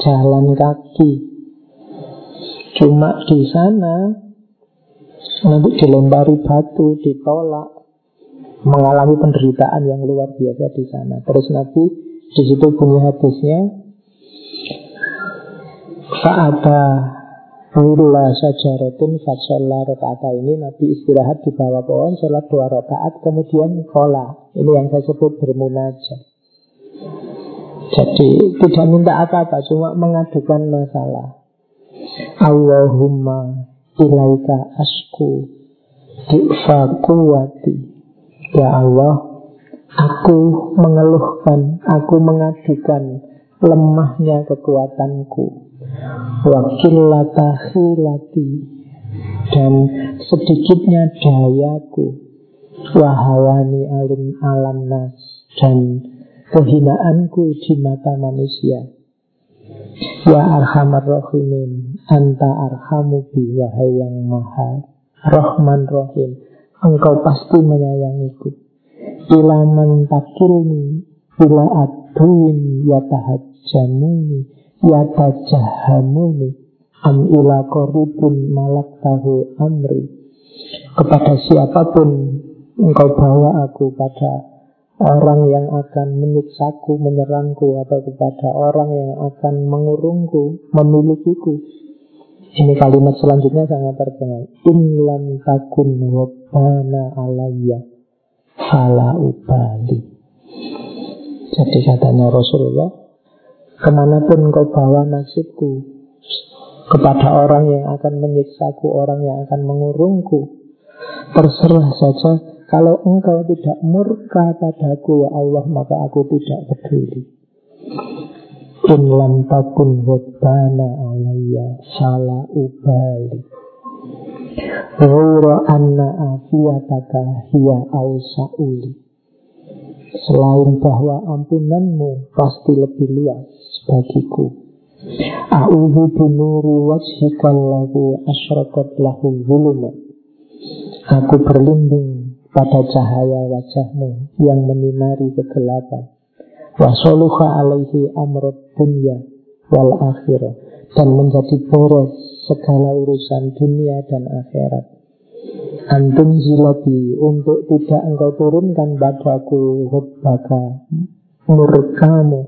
jalan kaki. Cuma di sana nanti dilempari batu, ditolak, mengalami penderitaan yang luar biasa di sana. Terus Nabi di situ punya hadisnya, Fa'ata Willa sajaratun fasolla rakaat ini Nabi istirahat di bawah pohon Sholat dua rakaat kemudian kola Ini yang saya sebut bermunajat Jadi tidak minta apa-apa Cuma mengadukan masalah. Allahumma ilaika asku Di'fa kuwati Ya Allah Aku mengeluhkan Aku mengadukan Lemahnya kekuatanku. Wakillata khilati. Dan sedikitnya dayaku. Wahawani alim alam nas. Dan kehinaanku di mata manusia. Ya arhamar rahimin Anta arhamu bi Wahai yang maha Rahman rahim. Engkau pasti menyayangiku. Ilaman takilni Bila aduin Yatahajamuni Yatajahamuni Am ila koribun malak tahu amri. Kepada siapa pun Engkau bawa aku pada orang yang akan menyiksaku, menyerangku, atau kepada orang yang akan mengurungku, memilikiku. Ini kalimat selanjutnya sangat terkenal. In lam takun wabana alayya fala ubali. Jadi katanya Rasulullah, ke mana pun kau bawa nasibku, kepada orang yang akan menyiksaku, orang yang akan mengurungku, terserah saja kalau engkau tidak murka padaku ya Allah Maka aku tidak peduli. In lam takun wabbana alaiya Sala ubali Ghura anna afiyataka hiya awsa'uli Selain bahwa ampunanmu pasti lebih luas bagiku. A'udhu binuri wajhikal lahu asyraqat lahu Aku berlindung pada cahaya wajahmu yang menyinari kegelapan. Wasoluha alaihi amrut dunya wal akhirah Dan menjadi beres segala urusan dunia dan akhirat. Antum zilabi untuk tidak engkau turunkan padaku hubbaka murkamu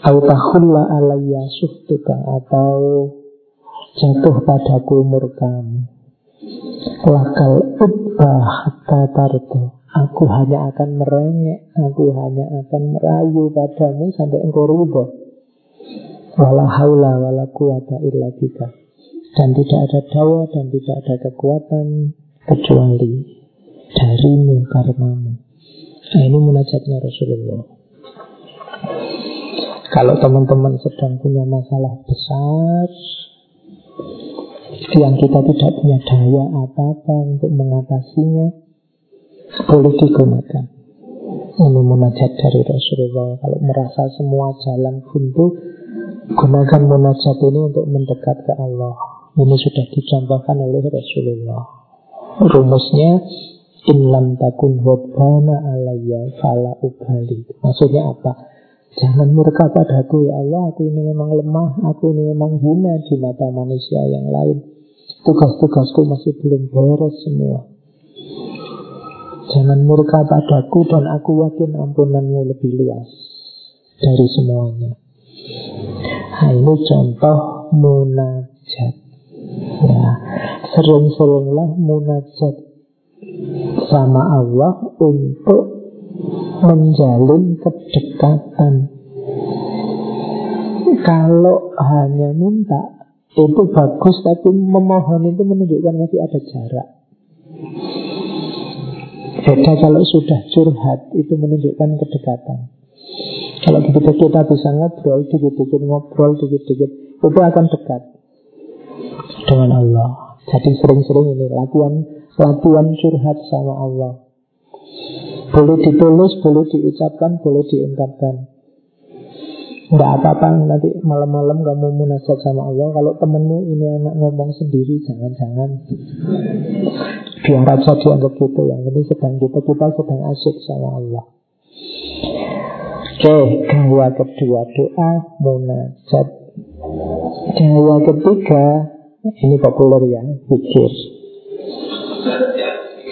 Autahullah alaiya suhtuka Atau jatuh padaku murkamu Lakal ubba hatta Aku hanya akan merengek Aku hanya akan merayu padamu Sampai engkau rubah Wala haula wala quwata illa dan tidak ada daya dan tidak ada kekuatan kecuali darimu karenamu. Nah, ini munajatnya Rasulullah. Kalau teman-teman sedang punya masalah besar yang kita tidak punya daya apa-apa untuk mengatasinya, boleh digunakan. Ini munajat dari Rasulullah. Kalau merasa semua jalan buntu, gunakan munajat ini untuk mendekat ke Allah. Ini sudah dicontohkan oleh Rasulullah. Rumusnya In lam takun wadbana alayya fala ubali Maksudnya apa? Jangan murka padaku ya Allah. Aku ini memang lemah Aku ini memang hina di mata manusia yang lain. Tugas-tugasku masih belum beres semua. Jangan murka padaku Dan aku yakin ampunanmu lebih luas Dari semuanya. Nah ini contoh munajat. Ya, sering-seringlah munajat sama Allah untuk menjalin kedekatan. Kalau hanya minta itu bagus, tapi memohon itu menunjukkan masih ada jarak. Beda kalau sudah curhat itu menunjukkan kedekatan. Kalau begitu kita bisa ngobrol, dikit-dikit ngobrol, dikit-dikit, itu akan dekat dengan Allah. Jadi sering-sering ini latihan latihan curhat sama Allah. Boleh ditulis, boleh diucapkan, boleh diungkapkan. Tidak apa-apa nanti malam-malam kamu munajat sama Allah. Kalau temenmu ini anak ngomong sendiri Jangan-jangan. Biar aja dianggap gitu. Yang ini sedang kita, kita sedang asyik sama Allah. Oke, gaya kedua doa munajat. Gaya ketiga ini populer ya, pikir.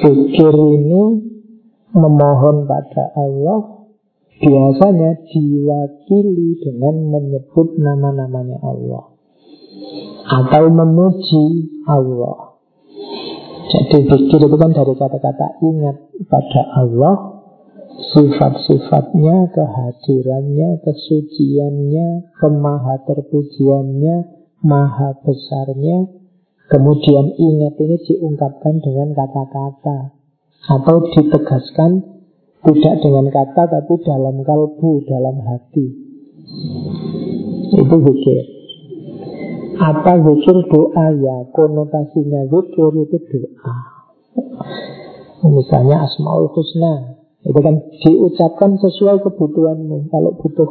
Pikir ini memohon pada Allah biasanya diwakili dengan menyebut nama-namanya Allah atau memuji Allah. Jadi pikir itu kan dari kata-kata ingat pada Allah Sifat-sifatnya, kehadirannya, kesuciannya, kemaha terpujiannya maha besarnya Kemudian ingat ini diungkapkan dengan kata-kata Atau ditegaskan tidak dengan kata tapi dalam kalbu, dalam hati. Itu zikir. Apa zikir? Doa ya. Konotasinya zikir itu doa. Misalnya Asmaul Husna. Itu kan diucapkan sesuai kebutuhanmu. Kalau butuh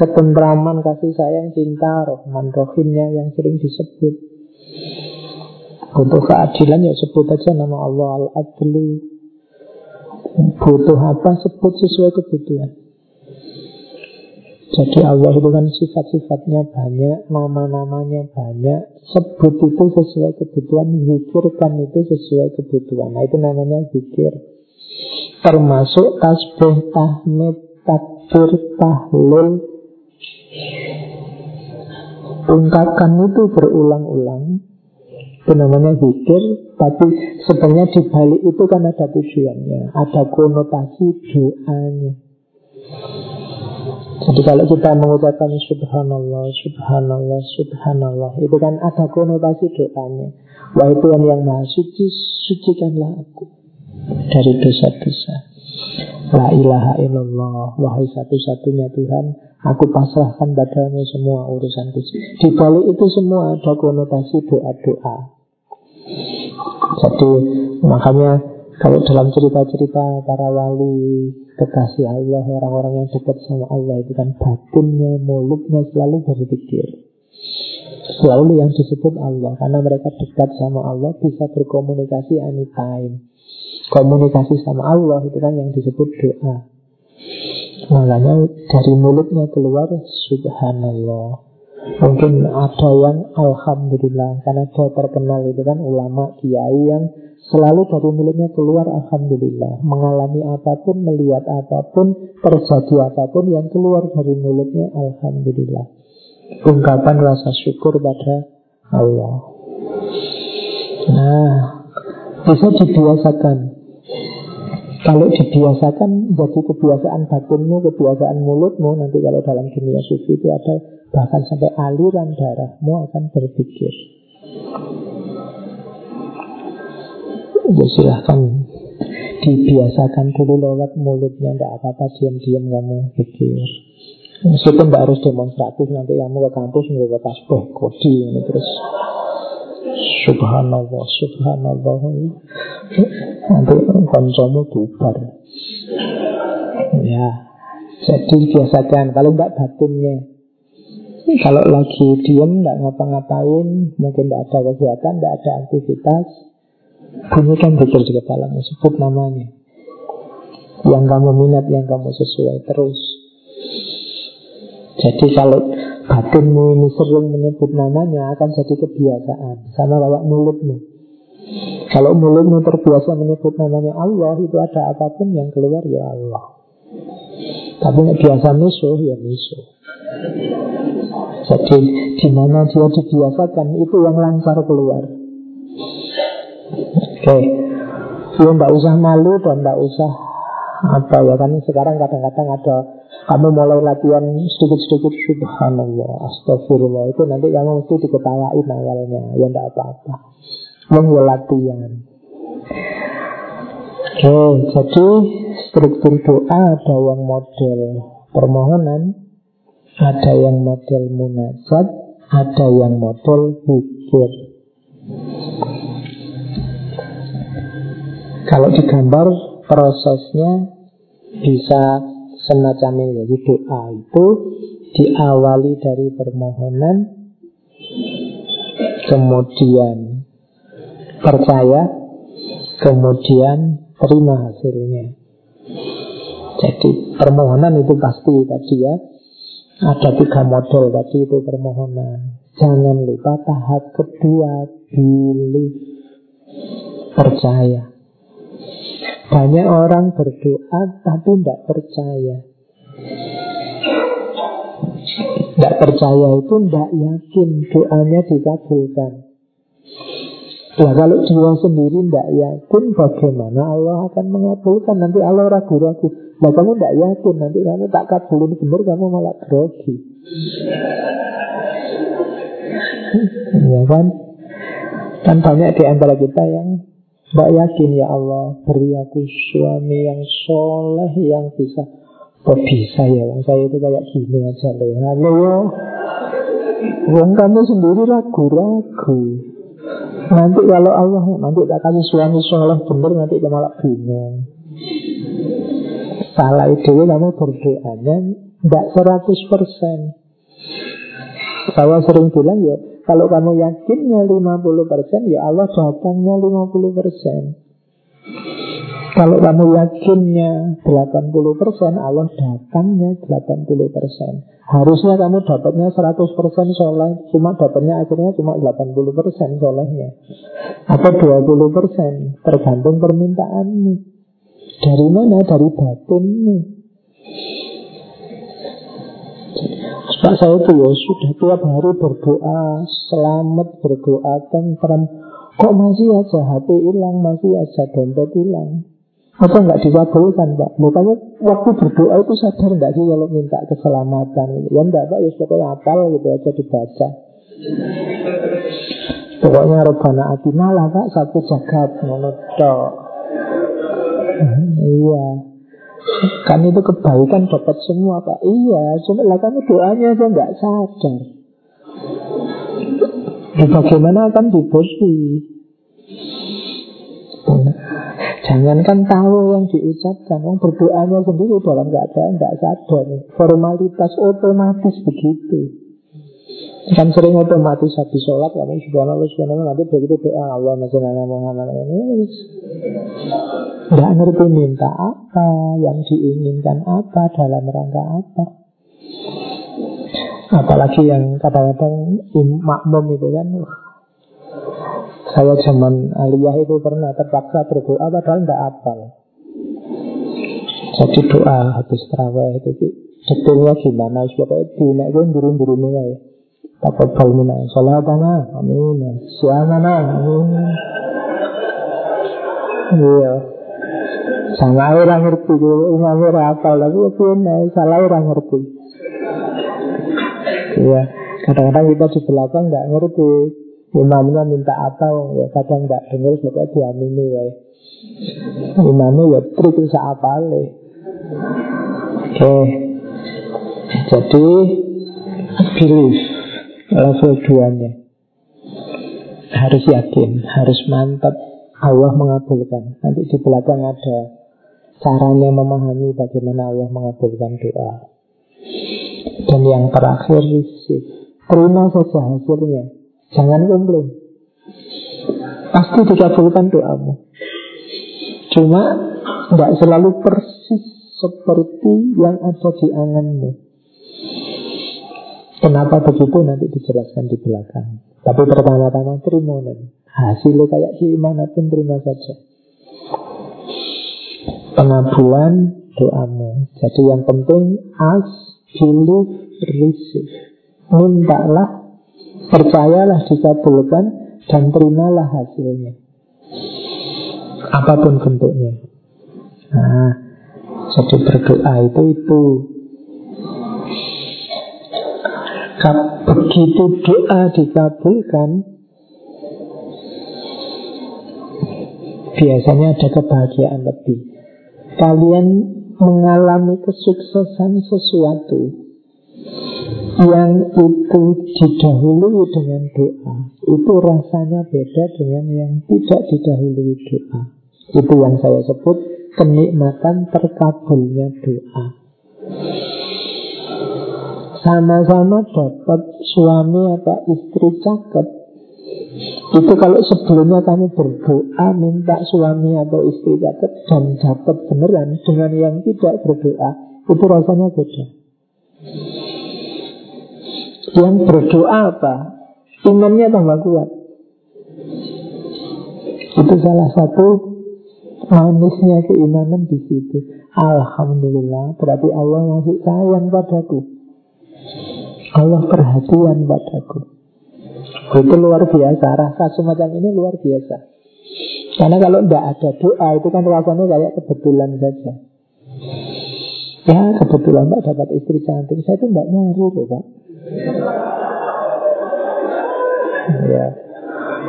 ketentraman, kasih sayang, cinta, rohman, rohimnya yang sering disebut. Untuk keadilan ya sebut aja nama Allah. Al-Adlu. Butuh apa sebut sesuai kebutuhan. Jadi Allah itu kan sifat-sifatnya banyak, nama-namanya banyak. Sebut itu sesuai kebutuhan, zikirkan itu sesuai kebutuhan. Nah itu namanya zikir. Termasuk tasbih, tahmid, takbir, tahlil, Ungkapkan itu berulang-ulang Itu namanya zikir Tapi sebenarnya di balik itu kan ada tujuannya Ada konotasi doanya Jadi kalau kita mengucapkan Subhanallah, Subhanallah, Subhanallah Itu kan ada konotasi doanya Wahai Tuhan yang maha suci Sucikanlah aku Dari dosa-dosa La ilaha illallah Wahai satu-satunya Tuhan Aku pasrahkan padamu semua urusanku. Di balik itu semua ada konotasi doa-doa. Jadi makanya Kalau dalam cerita-cerita para wali kekasih Allah, orang-orang yang dekat sama Allah itu kan batinnya, mulutnya selalu berpikir. Selalu yang disebut Allah Karena mereka dekat sama Allah Bisa berkomunikasi anytime. Komunikasi sama Allah Itu kan yang disebut doa. Makanya dari mulutnya keluar Subhanallah Mungkin ada yang Alhamdulillah Karena dia terkenal itu kan ulama kiai yang Selalu dari mulutnya keluar Alhamdulillah. Mengalami apa pun, melihat apa pun Terjadi apa pun Yang keluar dari mulutnya Alhamdulillah. Ungkapan rasa syukur pada Allah. Nah Bisa dibiasakan. Kalau dibiasakan jadi kebiasaan batinmu, kebiasaan mulutmu Nanti kalau dalam dunia sufi itu ada Bahkan sampai aliran darahmu akan berpikir. Ya silahkan Dibiasakan dulu lewat mulutnya Tidak apa-apa diam-diam kamu pikir. Meskipun tidak harus demonstratif Nanti kamu ke kampus nggak tasbih kodi ini terus. Subhanallah, subhanallah. Nanti konsomu bubar. Ya Jadi biasakan. Kalau tidak batinnya Kalau lagi diem tidak ngapa-ngapain Mungkin tidak ada kegiatan Tidak ada aktivitas Bunyikan pikir di kepala Sebut namanya. Yang kamu minat, yang kamu sesuai Terus. Jadi kalau batinmu ini sering menyebut namanya akan jadi kebiasaan sama kayak mulutmu. Kalau mulutmu terbiasa menyebut namanya Allah itu ada apa pun yang keluar ya Allah tapi yang biasa misuh ya misuh. Jadi di mana dia dibiasakan itu yang lancar keluar. Oke. Okay. ya tidak usah malu dan tidak usah apa ya kan sekarang kadang-kadang ada kamu mulai latihan sedikit-sedikit Subhanallah, Astagfirullah Itu nanti kamu mesti diketawain awalnya Ya tidak apa-apa. Mau latihan Oke, jadi struktur doa ada yang model permohonan Ada yang model munajat Ada yang model pikir Kalau digambar prosesnya bisa semacam ini. Jadi doa itu diawali dari permohonan, kemudian percaya, kemudian terima hasilnya. Jadi permohonan itu pasti tadi ya. Ada tiga model tadi itu permohonan. Jangan lupa tahap kedua pilih percaya. Banyak orang berdoa tapi tidak percaya. Tidak percaya itu tidak yakin doanya dikabulkan. Nah kalau dia sendiri tidak yakin bagaimana Allah akan mengabulkan? Nanti Allah ragu-ragu. Nah kamu tidak yakin nanti kamu tak kabulin benar kamu malah grogi. [LAUGHS] Ya kan? Kan banyak di antara kita yang tidak yakin ya Allah Beri aku suami yang soleh Yang bisa. Kok bisa ya Saya itu kayak gini aja loh. Halo. Wong kamu sendiri ragu-ragu Nanti kalau Allah Nanti tak kasih suami soleh bener Nanti malah bingung. Salah ide kamu berdoanya Tidak 100% Saya sering bilang ya kalau kamu yakinnya 50% Ya Allah datangnya 50% Kalau kamu yakinnya 80% Allah datangnya 80% Harusnya kamu dapatnya 100% soleh Cuma dapatnya akhirnya cuma 80% solehnya. Atau 20% Tergantung permintaanmu. Dari mana? Dari batinmu. Pak saya itu ya sudah tiap hari berdoa Selamat berdoa tentram. Kok masih aja HP hilang Masih aja dompet hilang Apa nggak dikabulkan Pak? Kamu waktu berdoa itu sadar nggak sih Kalau minta keselamatan Ya enggak Pak. Ya pokoknya apal gitu aja dibaca. Pokoknya Robana Atina lah Pak Satu jagat Menurut Iya. Kan itu kebaikan dapat semua Pak. Iya, cuma lah kamu doanya aja nggak sadar. Ya, Bagaimana akan diberi Jangankan tahu yang diucapkan, orang berdoanya sendiri dalam keadaan tidak sadar. Formalitas otomatis begitu. Kan sering otomatis habis sholat kamu subhanallah subhanallah nanti begitu doa Allah masalah Muhammad ini tidak ngerti minta apa yang diinginkan apa dalam rangka apa apalagi yang kadang-kadang makmum itu kan saya zaman aliyah itu pernah terpaksa berdoa padahal tidak apa jadi doa habis terawih itu detailnya gimana supaya dinek gue burung-burung ya. Taqabbal minna salatana Amin Siamana Amin. Iya. Sama orang ngerti Imam ora hafal Tapi aku salah orang ngerti. Iya. Kadang-kadang kita di belakang nggak ngerti Imamnya minta apa ya kadang nggak dengar sebabnya diamini ya. Imamnya ya trik bisa apa Oke Jadi Belief level 2-nya. Harus yakin, harus mantap Allah mengabulkan. Nanti di belakang ada caranya memahami bagaimana Allah mengabulkan doa. Dan yang terakhir receive. Terima saja hasilnya. Jangan komplain. Pasti dikabulkan doamu. Cuma tidak selalu persis seperti yang ada di anganmu. Kenapa begitu nanti dijelaskan di belakang. Tapi pertama-tama terima dan hasilnya kayak gimana pun terima saja. Pengabulan doamu. Jadi yang penting ask, believe, receive. Mintalah, percayalah dikabulkan dan terimalah hasilnya. Apa pun bentuknya. Nah, jadi berdoa itu itu Begitu doa dikabulkan Biasanya ada kebahagiaan lebih Kalian mengalami kesuksesan sesuatu Yang itu didahului dengan doa Itu rasanya beda dengan yang tidak didahului doa. Itu yang saya sebut kenikmatan terkabulnya doa. Sama-sama dapat suami atau istri cakep. Itu kalau sebelumnya kamu berdoa minta suami atau istri cakep dan dapat beneran dengan yang tidak berdoa itu rasanya beda yang berdoa apa imannya tambah kuat itu salah satu manisnya keimanan di situ. Alhamdulillah, berarti Allah masih sayang padaku. Allah perhatian padaku. Itu luar biasa, rasa semacam ini luar biasa. Karena kalau tidak ada doa itu kan rasanya kayak kebetulan saja. Ya kebetulan Pak dapat istri cantik, saya itu tidak nyari loh Pak. Ya,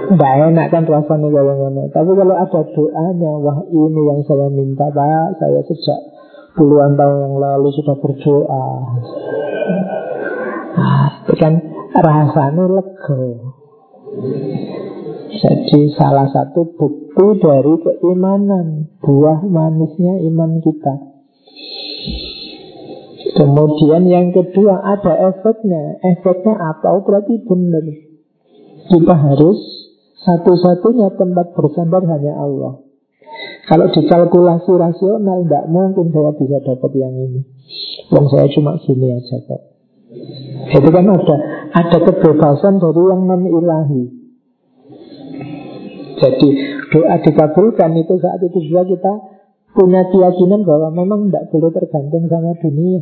tidak enak kan rasanya kalau ngono. Tapi kalau ada doanya, wah ini yang saya minta Pak, saya sejak puluhan tahun yang lalu sudah berdoa. Itu kan rasanya lego. Jadi salah satu bukti dari keimanan Buah manisnya iman kita Kemudian yang kedua ada efeknya Efeknya apa? Oh, berarti benar Kita harus Satu-satunya tempat bersandar hanya Allah Kalau dikalkulasi rasional Tidak mungkin saya bisa dapat yang ini Wong saya cuma gini aja kok itu kan ada ada kebebasan dari yang non ilahi. Jadi doa dikabulkan itu saat itu juga kita punya keyakinan bahwa memang tidak boleh tergantung sama dunia.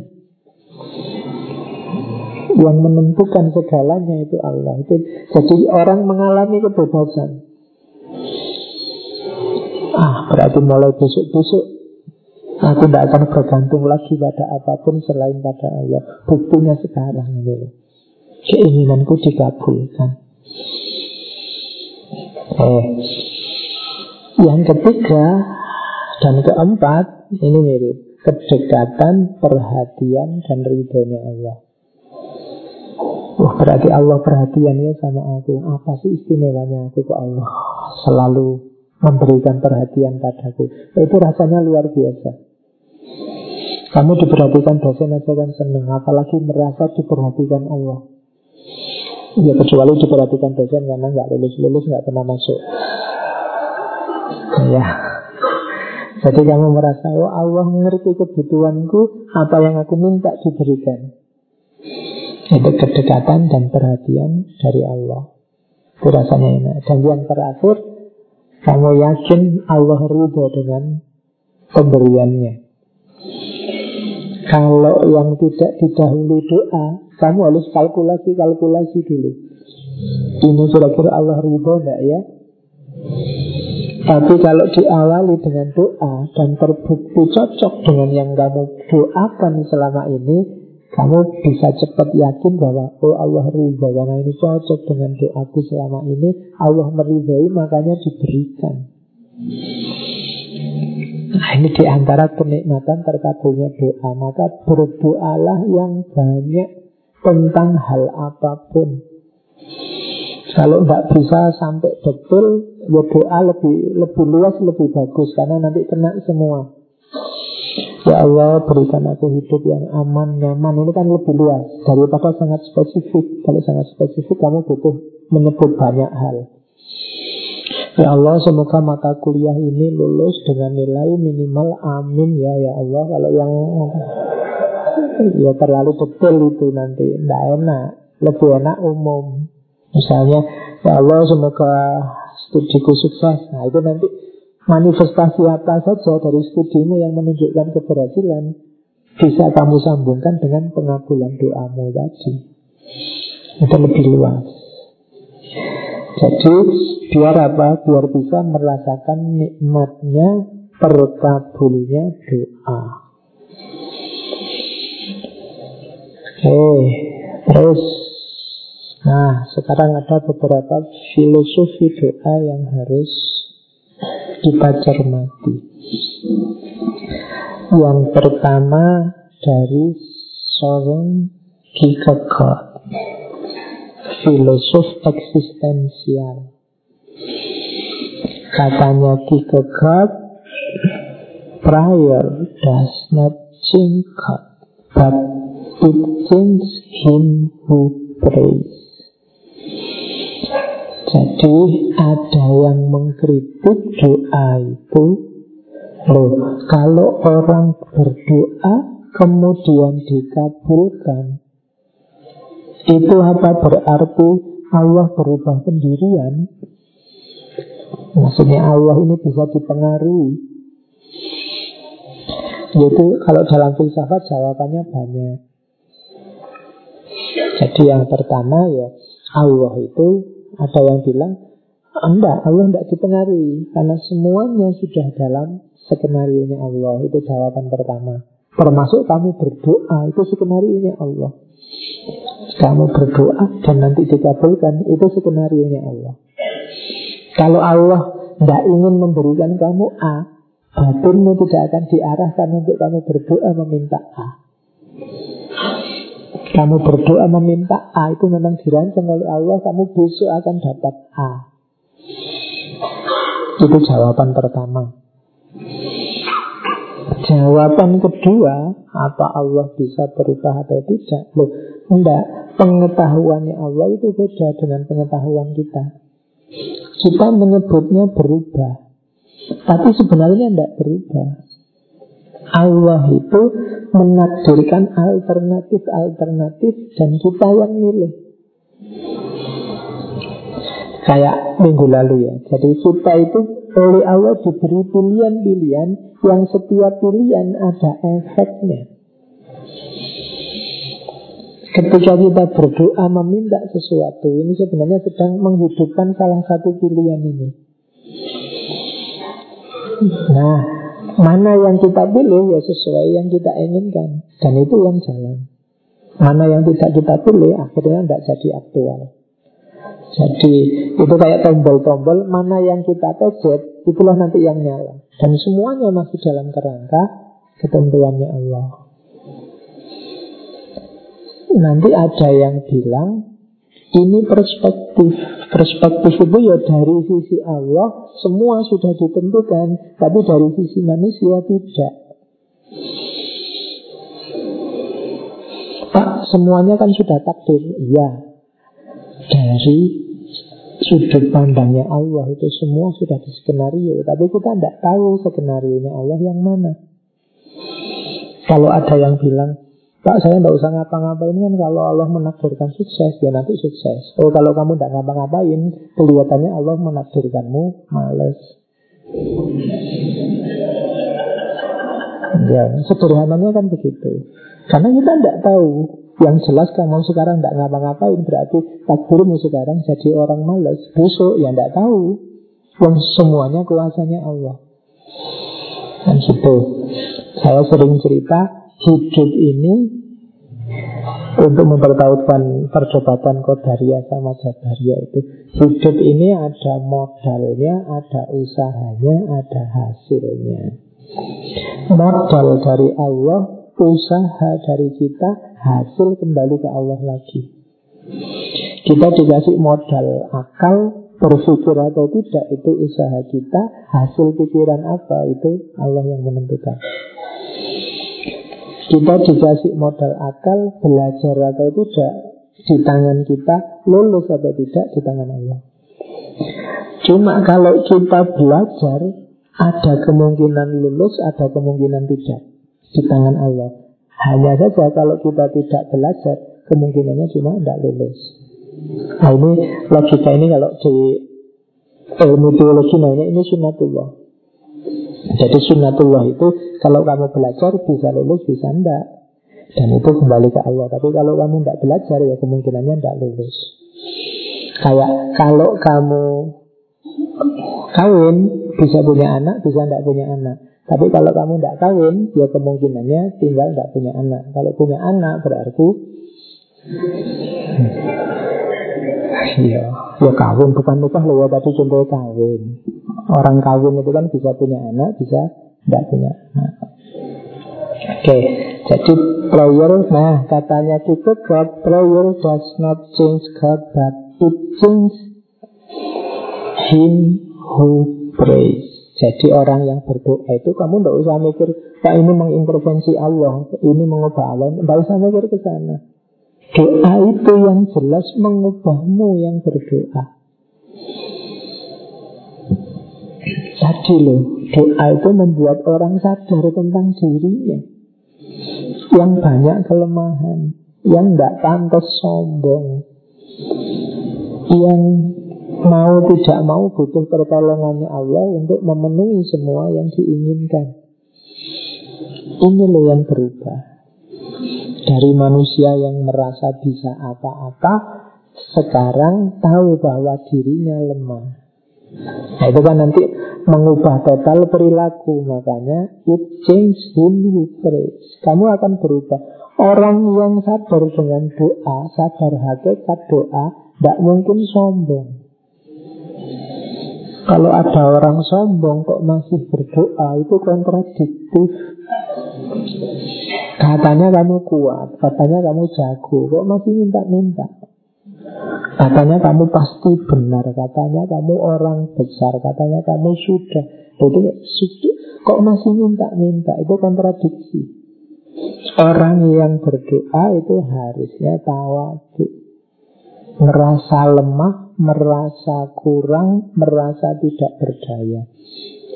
Yang menentukan segalanya itu Allah. Itu jadi orang mengalami kebebasan. Ah, berarti mulai besok-besok Aku tidak akan bergantung lagi pada apa pun selain pada Allah. Buktinya sekarang ini. Keinginanku dikabulkan. Eh. Yang ketiga dan keempat ini mirip kedekatan, perhatian dan ridhonya Allah. Berarti Allah perhatiannya sama aku Apa sih istimewanya aku ke Allah Selalu memberikan perhatian padaku. Itu rasanya luar biasa. Kamu diperhatikan dosen aja kan seneng, apalagi merasa diperhatikan Allah. Ya kecuali diperhatikan dosen karena nggak lulus-lulus nggak pernah masuk. Ya. Jadi kamu merasa, oh Allah mengerti kebutuhanku, apa yang aku minta diberikan. Itu kedekatan dan perhatian dari Allah. Itu rasanya enak. Dan yang terakhir, kamu yakin Allah ridho dengan pemberiannya. Kalau yang tidak didahului doa, kamu harus kalkulasi-kalkulasi dulu. Ini kira-kira Allah ridho enggak ya? Tapi kalau diawali dengan doa dan terbukti cocok dengan yang kamu doakan selama ini, kamu bisa cepat yakin bahwa oh Allah ridha karena ini cocok dengan doaku selama ini. Allah meridhai makanya diberikan. Nah ini di antara kenikmatan terkabulnya doa Maka berdoalah yang banyak tentang hal apa pun Kalau tidak bisa sampai betul Ya doa lebih lebih luas, lebih bagus Karena nanti kena semua Ya Allah berikan aku hidup yang aman, nyaman. Ini kan lebih luas. Daripada sangat spesifik. Kalau sangat spesifik kamu butuh menyebut banyak hal. Ya Allah semoga mata kuliah ini lulus dengan nilai minimal amin ya ya Allah. Kalau yang ya terlalu detail itu nanti. Tidak enak. Lebih enak umum. Misalnya Ya Allah semoga studiku sukses. Nah itu nanti manifestasi apa saja dari studimu yang menunjukkan keberhasilan bisa kamu sambungkan dengan pengabulan doamu tadi. Itu lebih luas. Jadi biar apa? Biar bisa merasakan nikmatnya terkabulnya doa. Oke, terus Nah, sekarang ada beberapa filosofi doa yang harus kita cermati. Yang pertama dari Soren Kierkegaard, filosof eksistensial. Katanya Kierkegaard, prayer does not change God, but it changes him who prays. Jadi ada yang mengkritik doa itu. Loh, kalau orang berdoa kemudian dikabulkan Itu apa berarti Allah berubah pendirian? Maksudnya Allah ini bisa dipengaruhi. Yaitu kalau dalam filsafat jawabannya banyak. Jadi yang pertama ya Allah itu ada yang bilang, enggak, Allah tidak dipengaruhi Karena semuanya sudah dalam skenario nya Allah. Itu jawaban pertama. Termasuk kamu berdoa, itu skenario nya Allah. Kamu berdoa dan nanti dikabulkan Itu skenario nya Allah. Kalau Allah tidak ingin memberikan kamu A Batinmu tidak akan diarahkan untuk kamu berdoa meminta A kamu berdoa meminta A itu memang dirancang oleh Allah. Kamu besok akan dapat A. Itu jawaban pertama. Jawaban kedua Apa Allah bisa berubah atau tidak? Loh, enggak. Pengetahuannya Allah itu beda dengan pengetahuan kita. Kita menyebutnya berubah. Tapi sebenarnya tidak berubah Allah itu menakdirkan alternatif-alternatif dan kita yang milih. Kayak minggu lalu ya. Jadi kita itu oleh Allah diberi pilihan-pilihan yang setiap pilihan ada efeknya. Ketika kita berdoa meminta sesuatu, ini sebenarnya sedang menghidupkan salah satu pilihan ini. Nah, Mana yang kita pilih ya sesuai yang kita inginkan. Dan itu yang jalan. Mana yang tidak kita pilih akhirnya tidak jadi aktual. Jadi itu kayak tombol-tombol Mana yang kita pencet itulah nanti yang nyala. Dan semuanya masih dalam kerangka ketentuannya Allah. Nanti ada yang bilang Ini perspektif Perspektif itu ya dari sisi Allah Semua sudah ditentukan Tapi dari sisi manusia tidak. Pak, semuanya kan sudah takdir. Iya. Dari sudut pandangnya Allah itu semua sudah di skenario Tapi kita tidak tahu skenario Allah yang mana. Kalau ada yang bilang Pak saya tidak usah ngapa-ngapain kan kalau Allah menakdirkan sukses ya nanti sukses. Oh kalau kamu tidak ngapa-ngapain kelihatannya Allah menakdirkanmu males. Ya sederhananya kan begitu. Karena kita tidak tahu yang jelas kamu sekarang tidak ngapa-ngapain berarti takdirmu sekarang jadi orang males. Besok ya tidak tahu. Yang semuanya kuasanya Allah. Dan gitu. Saya sering cerita hidup ini untuk mempertautkan perdebatan Kodaria sama Jabaria itu hidup ini ada modalnya, ada usahanya, ada hasilnya. Modal dari Allah, usaha dari kita, hasil kembali ke Allah lagi. Kita dikasih modal akal, berpikir atau tidak itu usaha kita, hasil pikiran apa itu Allah yang menentukan. Kita dikasih modal akal, belajar atau tidak di tangan kita, lulus atau tidak di tangan Allah. Cuma kalau kita belajar, ada kemungkinan lulus, ada kemungkinan tidak di tangan Allah. Hanya saja kalau kita tidak belajar, kemungkinannya cuma tidak lulus. Nah ini logika ini kalau di ilmu teologi namanya ini sunatullah. Jadi sunnatullah itu kalau kamu belajar bisa lulus, bisa enggak. Dan itu kembali ke Allah. Tapi kalau kamu enggak belajar ya kemungkinannya enggak lulus. Kayak kalau kamu kawin bisa punya anak, bisa enggak punya anak. Tapi kalau kamu enggak kawin, ya kemungkinannya tinggal enggak punya anak. Kalau punya anak berarti Iya, ya kawin bukan nikah loh, tapi contoh kawin. Orang kawin itu kan bisa punya anak, bisa tidak punya anak. Oke, jadi prayer, nah katanya kita God prayer does not change God, but it change him who prays. Jadi orang yang berdoa itu kamu tidak usah mikir, Pak ini mengintervensi Allah, ini mengubah Allah, tidak usah mikir ke sana. Doa itu yang jelas mengubahmu yang berdoa. Tadi loh, doa itu membuat orang sadar tentang dirinya. Yang banyak kelemahan, yang tidak pantas sombong, yang mau tidak mau butuh pertolongannya Allah untuk memenuhi semua yang diinginkan. Ini loh yang berubah. Dari manusia yang merasa bisa apa-apa, sekarang tahu bahwa dirinya lemah. Nah itu kan nanti mengubah total perilaku. Makanya it change him Kamu akan berubah. Orang yang sadar dengan doa Sadar hakikat doa Tidak mungkin sombong. Kalau ada orang sombong Kok masih berdoa Itu kontradiktif Katanya kamu kuat, katanya kamu jago, kok masih minta-minta? Katanya kamu pasti benar, katanya kamu orang besar, katanya kamu sudah. Jadi kok masih minta-minta? Itu kontradiksi. Orang yang berdoa itu harusnya tawadu. Merasa lemah, merasa kurang, merasa tidak berdaya.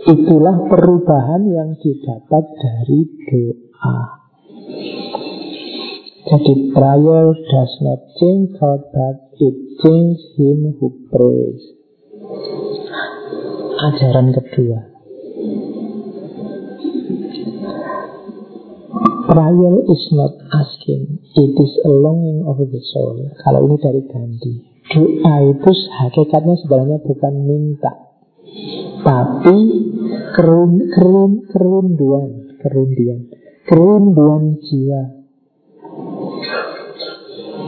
Itulah perubahan yang didapat dari doa. Jadi prayer does not change God, but it changes him who prays. Ajaran kedua. Prayer is not asking, it is a longing of the soul. Kalau ini dari Gandhi. Doa itu hakikatnya sebenarnya bukan minta, tapi kerun, kerun, kerunduan, kerundian, kerunduan jiwa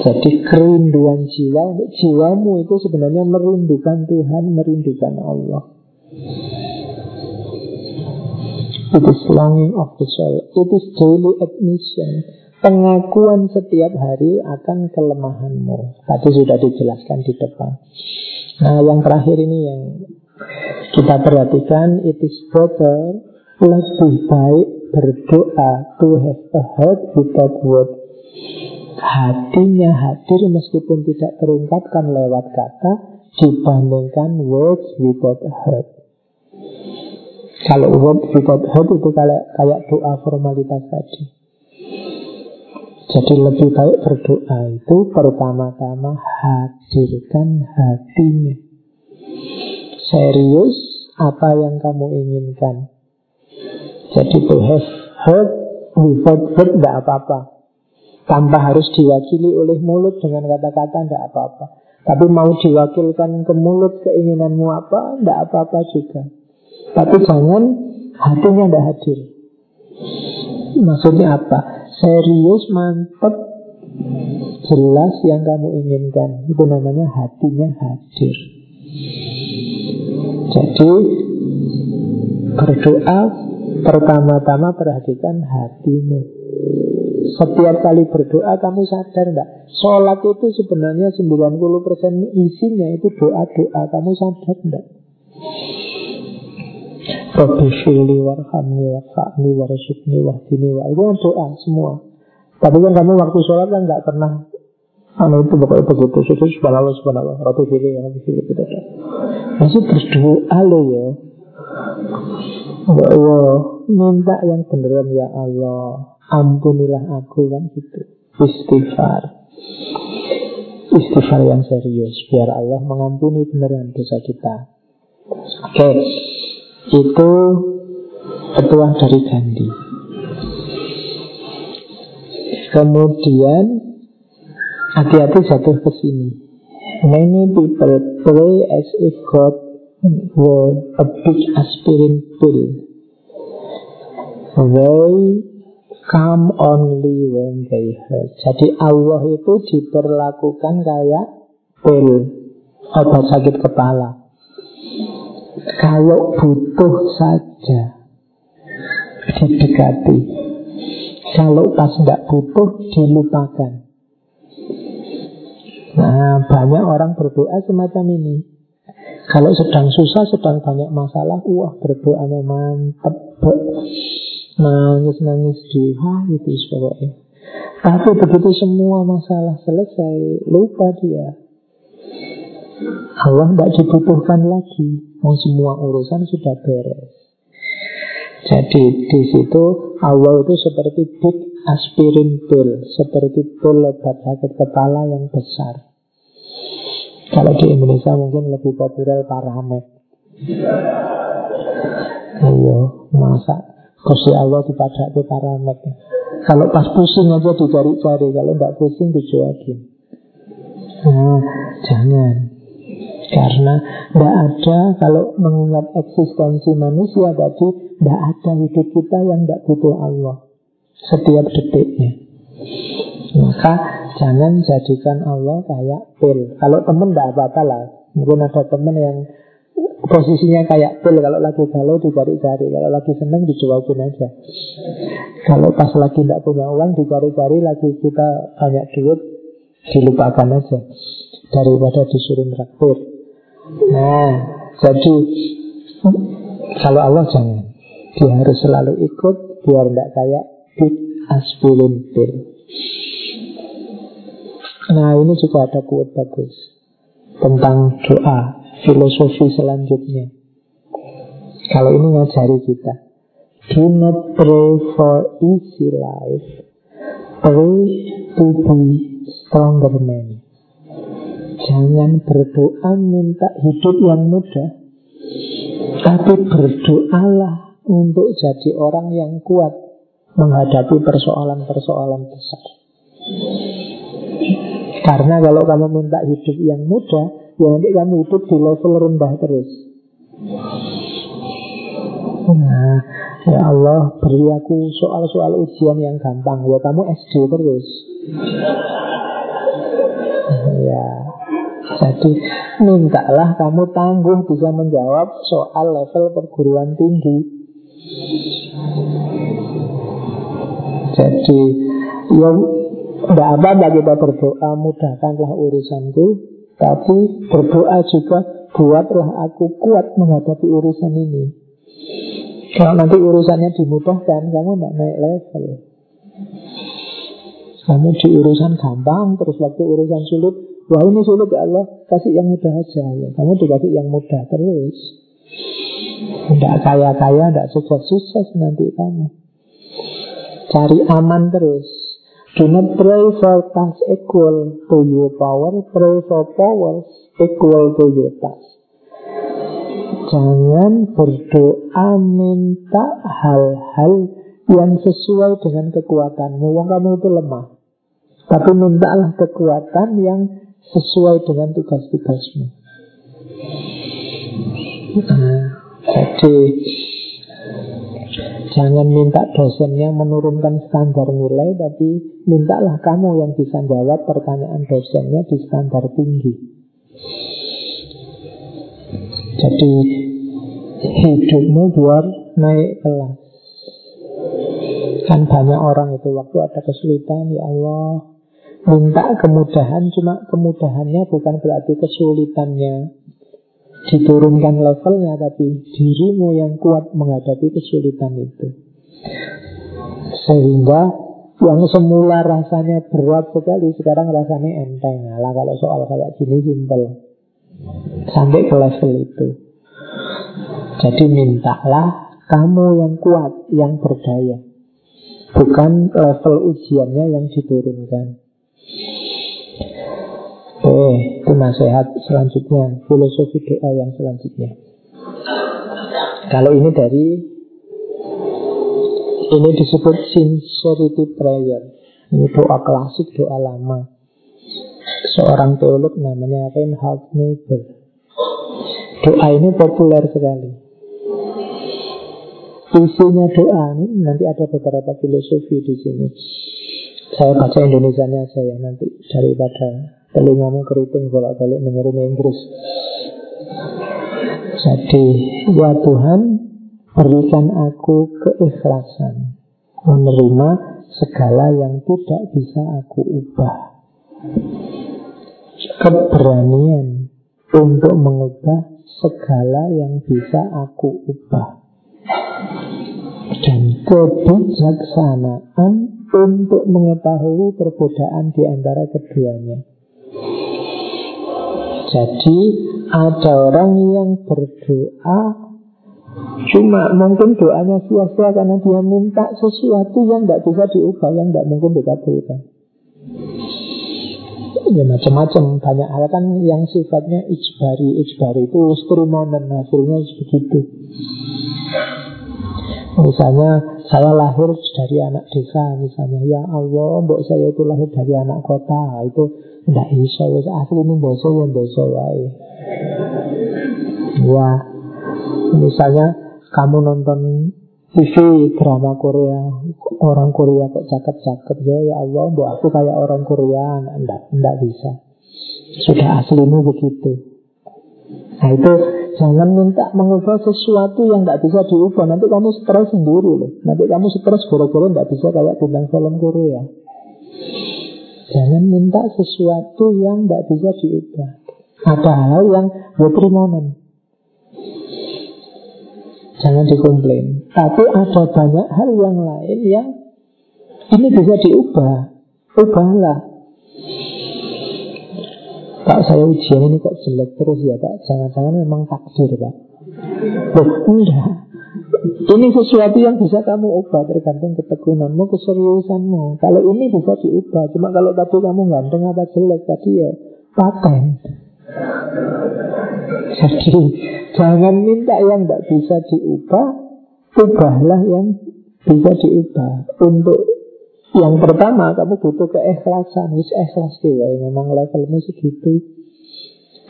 jadi kerinduan jiwa jiwamu itu sebenarnya merindukan Tuhan, merindukan Allah. It is longing of the soul. It is daily admission pengakuan setiap hari akan kelemahanmu. Tadi sudah dijelaskan di depan. Nah, yang terakhir ini yang kita perhatikan, it is better, lebih baik berdoa to have a heart without word. Hatinya hadir meskipun tidak terungkapkan lewat kata dibandingkan words without heart. Kalau word without heart itu kayak, kayak doa formalitas tadi. Jadi lebih baik berdoa itu pertama-tama hadirkan hatinya. Serius apa yang kamu inginkan. Jadi have heard without heard tidak apa-apa. Tanpa harus diwakili oleh mulut dengan kata-kata tidak apa-apa. Tapi mau diwakilkan ke mulut keinginanmu apa, tidak apa-apa juga. Tapi jangan hatinya tidak hadir. Maksudnya apa? serius, mantep, jelas yang kamu inginkan. Itu namanya hatinya hadir. Jadi berdoa pertama-tama perhatikan hatimu. Setiap kali berdoa kamu sadar enggak? Sholat itu sebenarnya 90% isinya itu doa-doa. Kamu sadar enggak? Rabbi fili warhamni warfa'ni warsukni wahdini wa Itu kan doa semua Tapi kan kamu waktu sholat kan nggak pernah Anu itu pokoknya begitu Sujud subhanallah subhanallah Rabbi fili Rabbi fili itu Masih berdoa lo ya Ya Allah. Minta yang beneran ya Allah. Ampunilah aku kan gitu. Istighfar. Istighfar yang serius Biar Allah mengampuni beneran dosa kita. Oke. Okay itu petuah dari Gandhi. Kemudian hati-hati jatuh ke sini. Many people pray as if God were a big aspirin pill. They come only when they hurt. Jadi Allah itu diperlakukan kayak pil obat sakit kepala. Kalau butuh saja didekati. Kalau pas tidak butuh dilupakan. Nah, banyak orang berdoa semacam ini. Kalau sedang susah, sedang banyak masalah, wah berdoanya mantep. Nangis-nangis di wah itu pokoknya. Tapi begitu semua masalah selesai, lupa dia. Allah tidak dibutuhkan lagi. Mau semua urusan sudah beres. Jadi di situ Allah itu seperti big aspirin pill, seperti pil obat sakit kepala yang besar. Kalau di Indonesia mungkin lebih populer paramet. Ayo, masa Gusti Allah dipadak ke paramet. Kalau pas pusing aja dicari-cari, kalau tidak pusing dicuekin. Nah, jangan. Karena tidak ada kalau mengingat eksistensi manusia tadi Tidak ada hidup kita yang tidak butuh Allah Setiap detiknya Maka jangan jadikan Allah kayak pil. Kalau temen tidak apa-apa lah. Mungkin ada temen yang posisinya kayak pil. Kalau lagi galau dicari-cari. Kalau lagi seneng dicuekin aja. Kalau pas lagi tidak punya uang dicari-cari Lagi kita banyak duit Dilupakan aja. Daripada disuruh meraktir Nah, jadi kalau Allah jangan. Dia harus selalu ikut biar tidak kayak big aspirin pill. Nah, ini juga ada quote bagus tentang doa, filosofi selanjutnya. Kalau ini ngajari kita. Do not pray for easy life. Pray to be stronger man. Jangan berdoa minta hidup yang mudah Tapi berdoalah untuk jadi orang yang kuat Menghadapi persoalan-persoalan besar Karena kalau kamu minta hidup yang mudah Ya nanti kamu hidup di level rendah terus. Nah, ya Allah beri aku soal-soal ujian yang gampang. Ya kamu SD terus. Ya. Jadi mintalah kamu tangguh bisa menjawab soal level perguruan tinggi. Jadi Ya tidak apa-apa kita berdoa Mudahkanlah urusanku. Tapi berdoa juga Buatlah aku kuat menghadapi urusan ini. Kalau nanti urusannya dimudahkan Kamu tidak naik level. Kamu di urusan gampang Terus waktu urusan sulit Wah ini sulit ya Allah Kasih yang mudah aja. Ya Kamu dikasih yang mudah terus. Tidak kaya-kaya Tidak sukses-sukses nanti kamu. Cari aman terus Do not pray for task equal to your power, pray for powers equal to your task. Jangan berdoa minta hal-hal yang sesuai dengan kekuatanmu. Wong kamu itu lemah. Tapi mintalah kekuatan yang sesuai dengan tugas-tugasmu. Jadi Jangan minta dosennya menurunkan standar nilai Tapi mintalah kamu yang bisa jawab pertanyaan dosennya di standar tinggi. Jadi hidupmu biar naik kelas. Kan banyak orang itu waktu ada kesulitan Ya Allah Minta kemudahan Cuma kemudahannya bukan berarti kesulitannya diturunkan levelnya tapi dirimu yang kuat menghadapi kesulitan itu. Sehingga yang semula rasanya berat sekali sekarang rasanya enteng. Lah kalau soal kayak gini simpel. Sampai ke level itu. Jadi mintalah kamu yang kuat yang berdaya. Bukan level ujiannya yang diturunkan Oke, itu nasihat selanjutnya, filosofi doa yang selanjutnya. Kalau ini dari ini disebut sincerity prayer. Ini doa klasik, doa lama. Seorang teolog namanya Reinhard Niebuhr. Doa ini populer sekali. Isinya doa ini nanti ada beberapa filosofi di sini. Saya baca Indonesia-nya saya nanti daripada Telingamu keriting kalau balik dengerin Inggris. Jadi Ya Tuhan Berikan aku keikhlasan Menerima segala yang tidak bisa aku ubah. Keberanian Untuk mengubah segala yang bisa aku ubah. Dan kebijaksanaan untuk mengetahui perbedaan di antara keduanya. Jadi ada orang yang berdoa Cuma mungkin doanya sia-sia karena dia minta sesuatu yang tidak bisa diubah, yang tidak mungkin dikabulkan. Ya macam-macam, banyak hal kan yang sifatnya ijbari. Ijbari itu dan hasilnya begitu. Misalnya saya lahir dari anak desa misalnya Ya Allah, mbok saya itu lahir dari anak kota Itu tidak bisa, wis asli ini boso yang boso wae. Ya, misalnya kamu nonton TV drama Korea, orang Korea kok cakep-cakep ya, ya Allah, buat aku kayak orang Korea, enggak, enggak bisa. Sudah aslimu begitu. Nah itu jangan minta mengubah sesuatu yang tidak bisa diubah. Nanti kamu stres sendiri loh. Nanti kamu stres gara-gara tidak bisa kayak bintang film Korea. Jangan minta sesuatu yang tidak bisa diubah. Ada hal yang berimonan. Jangan dikomplain. Tapi ada banyak hal yang lain yang ini bisa diubah. Ubahlah. Pak saya ujian ini kok jelek terus ya Pak Jangan-jangan memang takdir Pak Loh, enggak ini sesuatu yang bisa kamu ubah tergantung ketekunanmu, keseriusanmu. Kalau ini bisa diubah, cuma kalau tadi kamu ganteng atau jelek tadi ya paten. Jadi jangan minta yang tidak bisa diubah, ubahlah yang bisa diubah. Untuk yang pertama kamu butuh keikhlasan, wis ikhlas ya, memang levelmu segitu.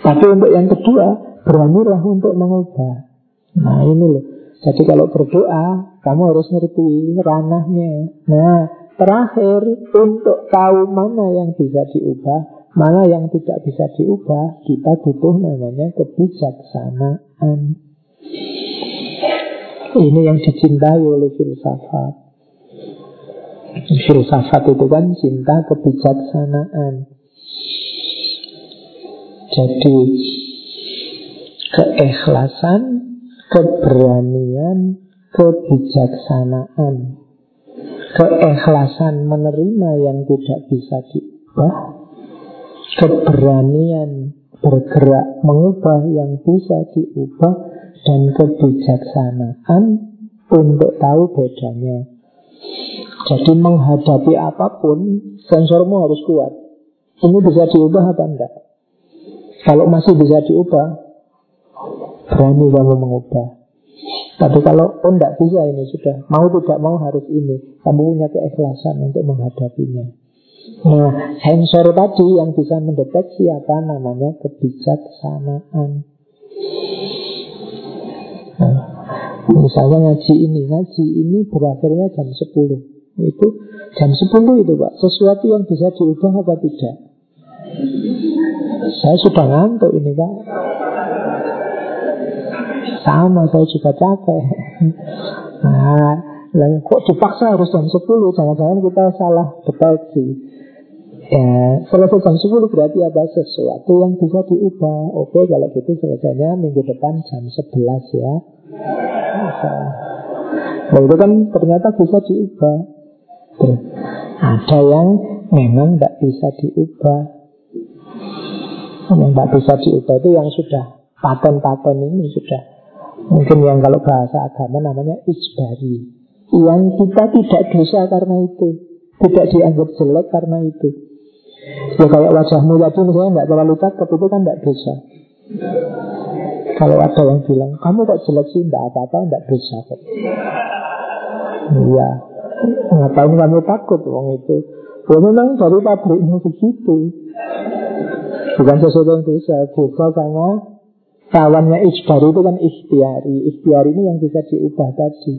Tapi untuk yang kedua, beranilah untuk mengubah. Nah ini loh jadi kalau berdoa, kamu harus ngerti ranahnya. Nah, terakhir untuk tahu mana yang bisa diubah, mana yang tidak bisa diubah, kita butuh namanya kebijaksanaan. Ini yang dicintai oleh filsafat. Filsafat itu kan cinta kebijaksanaan. Jadi keikhlasan, keberanian, kebijaksanaan. Keikhlasan menerima yang tidak bisa diubah, keberanian bergerak mengubah yang bisa diubah, dan kebijaksanaan untuk tahu bedanya. Jadi menghadapi apa pun, sensormu harus kuat. Ini bisa diubah apa enggak? Kalau masih bisa diubah, berani kamu mengubah. Tapi kalau oh enggak bisa ini sudah Mau tidak mau harus ini Kamu punya keikhlasan untuk menghadapinya Nah sensor tadi yang bisa mendeteksi apa namanya kebijaksanaan nah, Misalnya ngaji ini Ngaji ini berakhirnya jam 10 Itu jam 10 itu Pak Sesuatu yang bisa diubah apa tidak Saya sudah ngantuk ini Pak sama, saya juga capek. [LAUGHS] Nah, kok dipaksa harus jam 10? Jangan-jangan kita salah deteksi. Ya, selesai jam 10 berarti ada sesuatu yang bisa diubah. Oke, kalau gitu selesainya minggu depan jam 11 ya. Nah, itu kan ternyata bisa diubah. Ada yang memang tidak bisa diubah. Yang tidak bisa diubah itu yang sudah paten-paten ini sudah. Mungkin yang kalau bahasa agama namanya ijbari Yang kita tidak dosa karena itu. Tidak dianggap jelek karena itu. Ya kayak wajahmu tadi misalnya nggak terlalu cakep itu kan tidak dosa Kalau ada yang bilang Kamu tak jelek sih, tidak apa-apa, tidak kok. Iya Ngapain kamu takut wong itu. Ya memang dari pabriknya begitu. Bukan sesuatu yang dosa Dosa sama Kawannya ijbari itu kan ikhtiari. Ikhtiari ini yang bisa diubah tadi.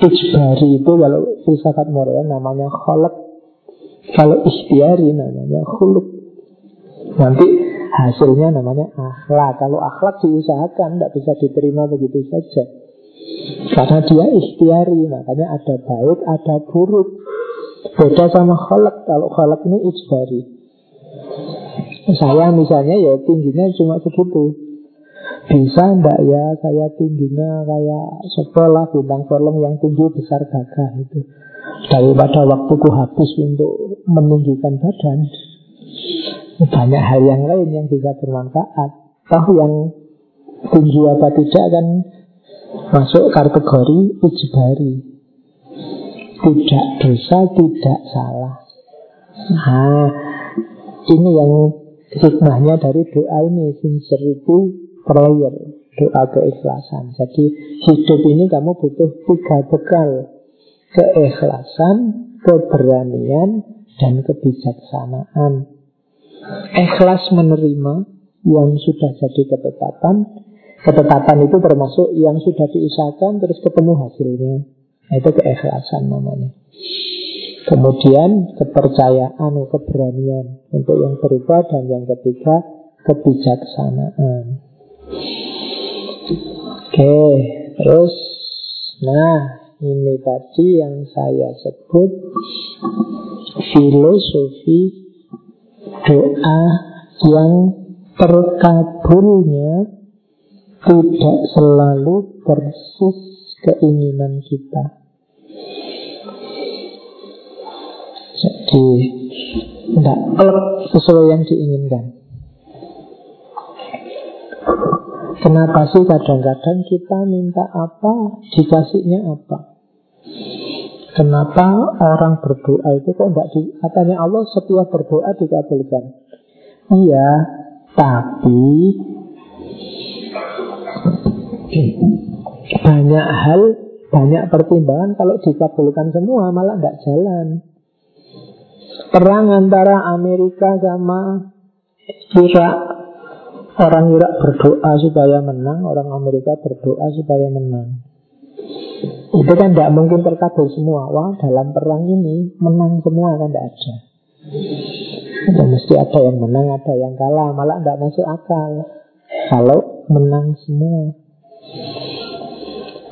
Ijbari itu kalau filsafat moral namanya kholak Kalau ikhtiari namanya khuluk Nanti hasilnya namanya akhlak. Kalau akhlak diusahakan tidak bisa diterima begitu saja Karena dia ikhtiari Makanya ada baik, ada buruk. Beda sama kholak Kalau kholak ini ijbari. Saya misalnya ya tingginya cuma segitu. Bisa ndak ya saya tingginya kayak sekolah bintang film yang tinggi besar gagah itu. Daripada waktuku habis untuk meninggikan badan. Banyak hal yang lain yang bisa bermanfaat. Tahu yang tinggi apa tidak kan masuk kategori ijbari Tidak dosa, tidak salah. Nah, ini yang hikmahnya dari doa ini sincerity prayer doa keikhlasan. Jadi hidup ini kamu butuh tiga bekal. Keikhlasan keberanian dan kebijaksanaan. Ikhlas menerima yang sudah jadi ketetapan ketetapan itu termasuk yang sudah diusahakan terus ketemu hasilnya. Nah, itu keikhlasan namanya. Kemudian kepercayaan, keberanian untuk yang berubah dan yang ketiga kebijaksanaan. Oke, terus. Nah ini tadi yang saya sebut filosofi doa yang terkabulnya tidak selalu persis keinginan kita. Jadi tidak sesuai yang diinginkan. Kenapa sih kadang-kadang kita minta apa, dikasihnya apa? Kenapa orang berdoa itu kok tidak di katanya Allah setiap berdoa dikabulkan? Iya, tapi banyak hal, banyak pertimbangan kalau dikabulkan semua malah tidak jalan. Perang antara Amerika sama Irak. Orang Irak berdoa supaya menang Orang Amerika berdoa supaya menang. Itu kan tidak mungkin terkabul semua. Wah dalam perang ini Menang semua kan tidak ada. Ya, mesti ada yang menang, ada yang kalah Malah tidak masuk akal Kalau menang semua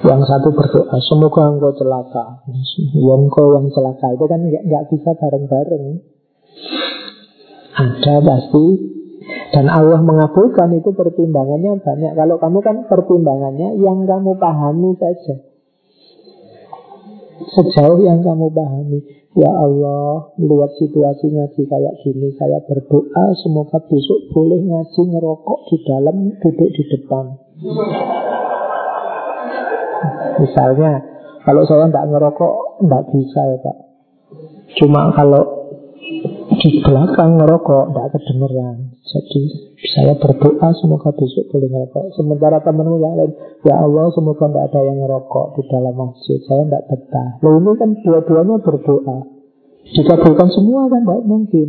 Yang satu berdoa, semoga engkau celaka. Ya engkau yang celaka itu kan nggak bisa bareng-bareng. Ada pasti. Dan Allah mengabulkan itu pertimbangannya banyak. Kalau kamu kan pertimbangannya yang kamu pahami saja. Sejauh yang kamu pahami. Ya Allah, melihat situasi ngaji kayak gini, saya berdoa semoga besok boleh ngaji ngerokok di dalam, duduk di depan. Misalnya, kalau saya tidak ngerokok, tidak bisa ya Pak. Cuma kalau di belakang ngerokok, tidak kedengeran. Jadi saya berdoa semoga besok boleh ngerokok. Sementara temanmu yang lain, ya Allah semoga tidak ada yang ngerokok di dalam masjid. Saya tidak betah. Loh ini kan dua-duanya berdoa. Dikabulkan semua kan tidak mungkin.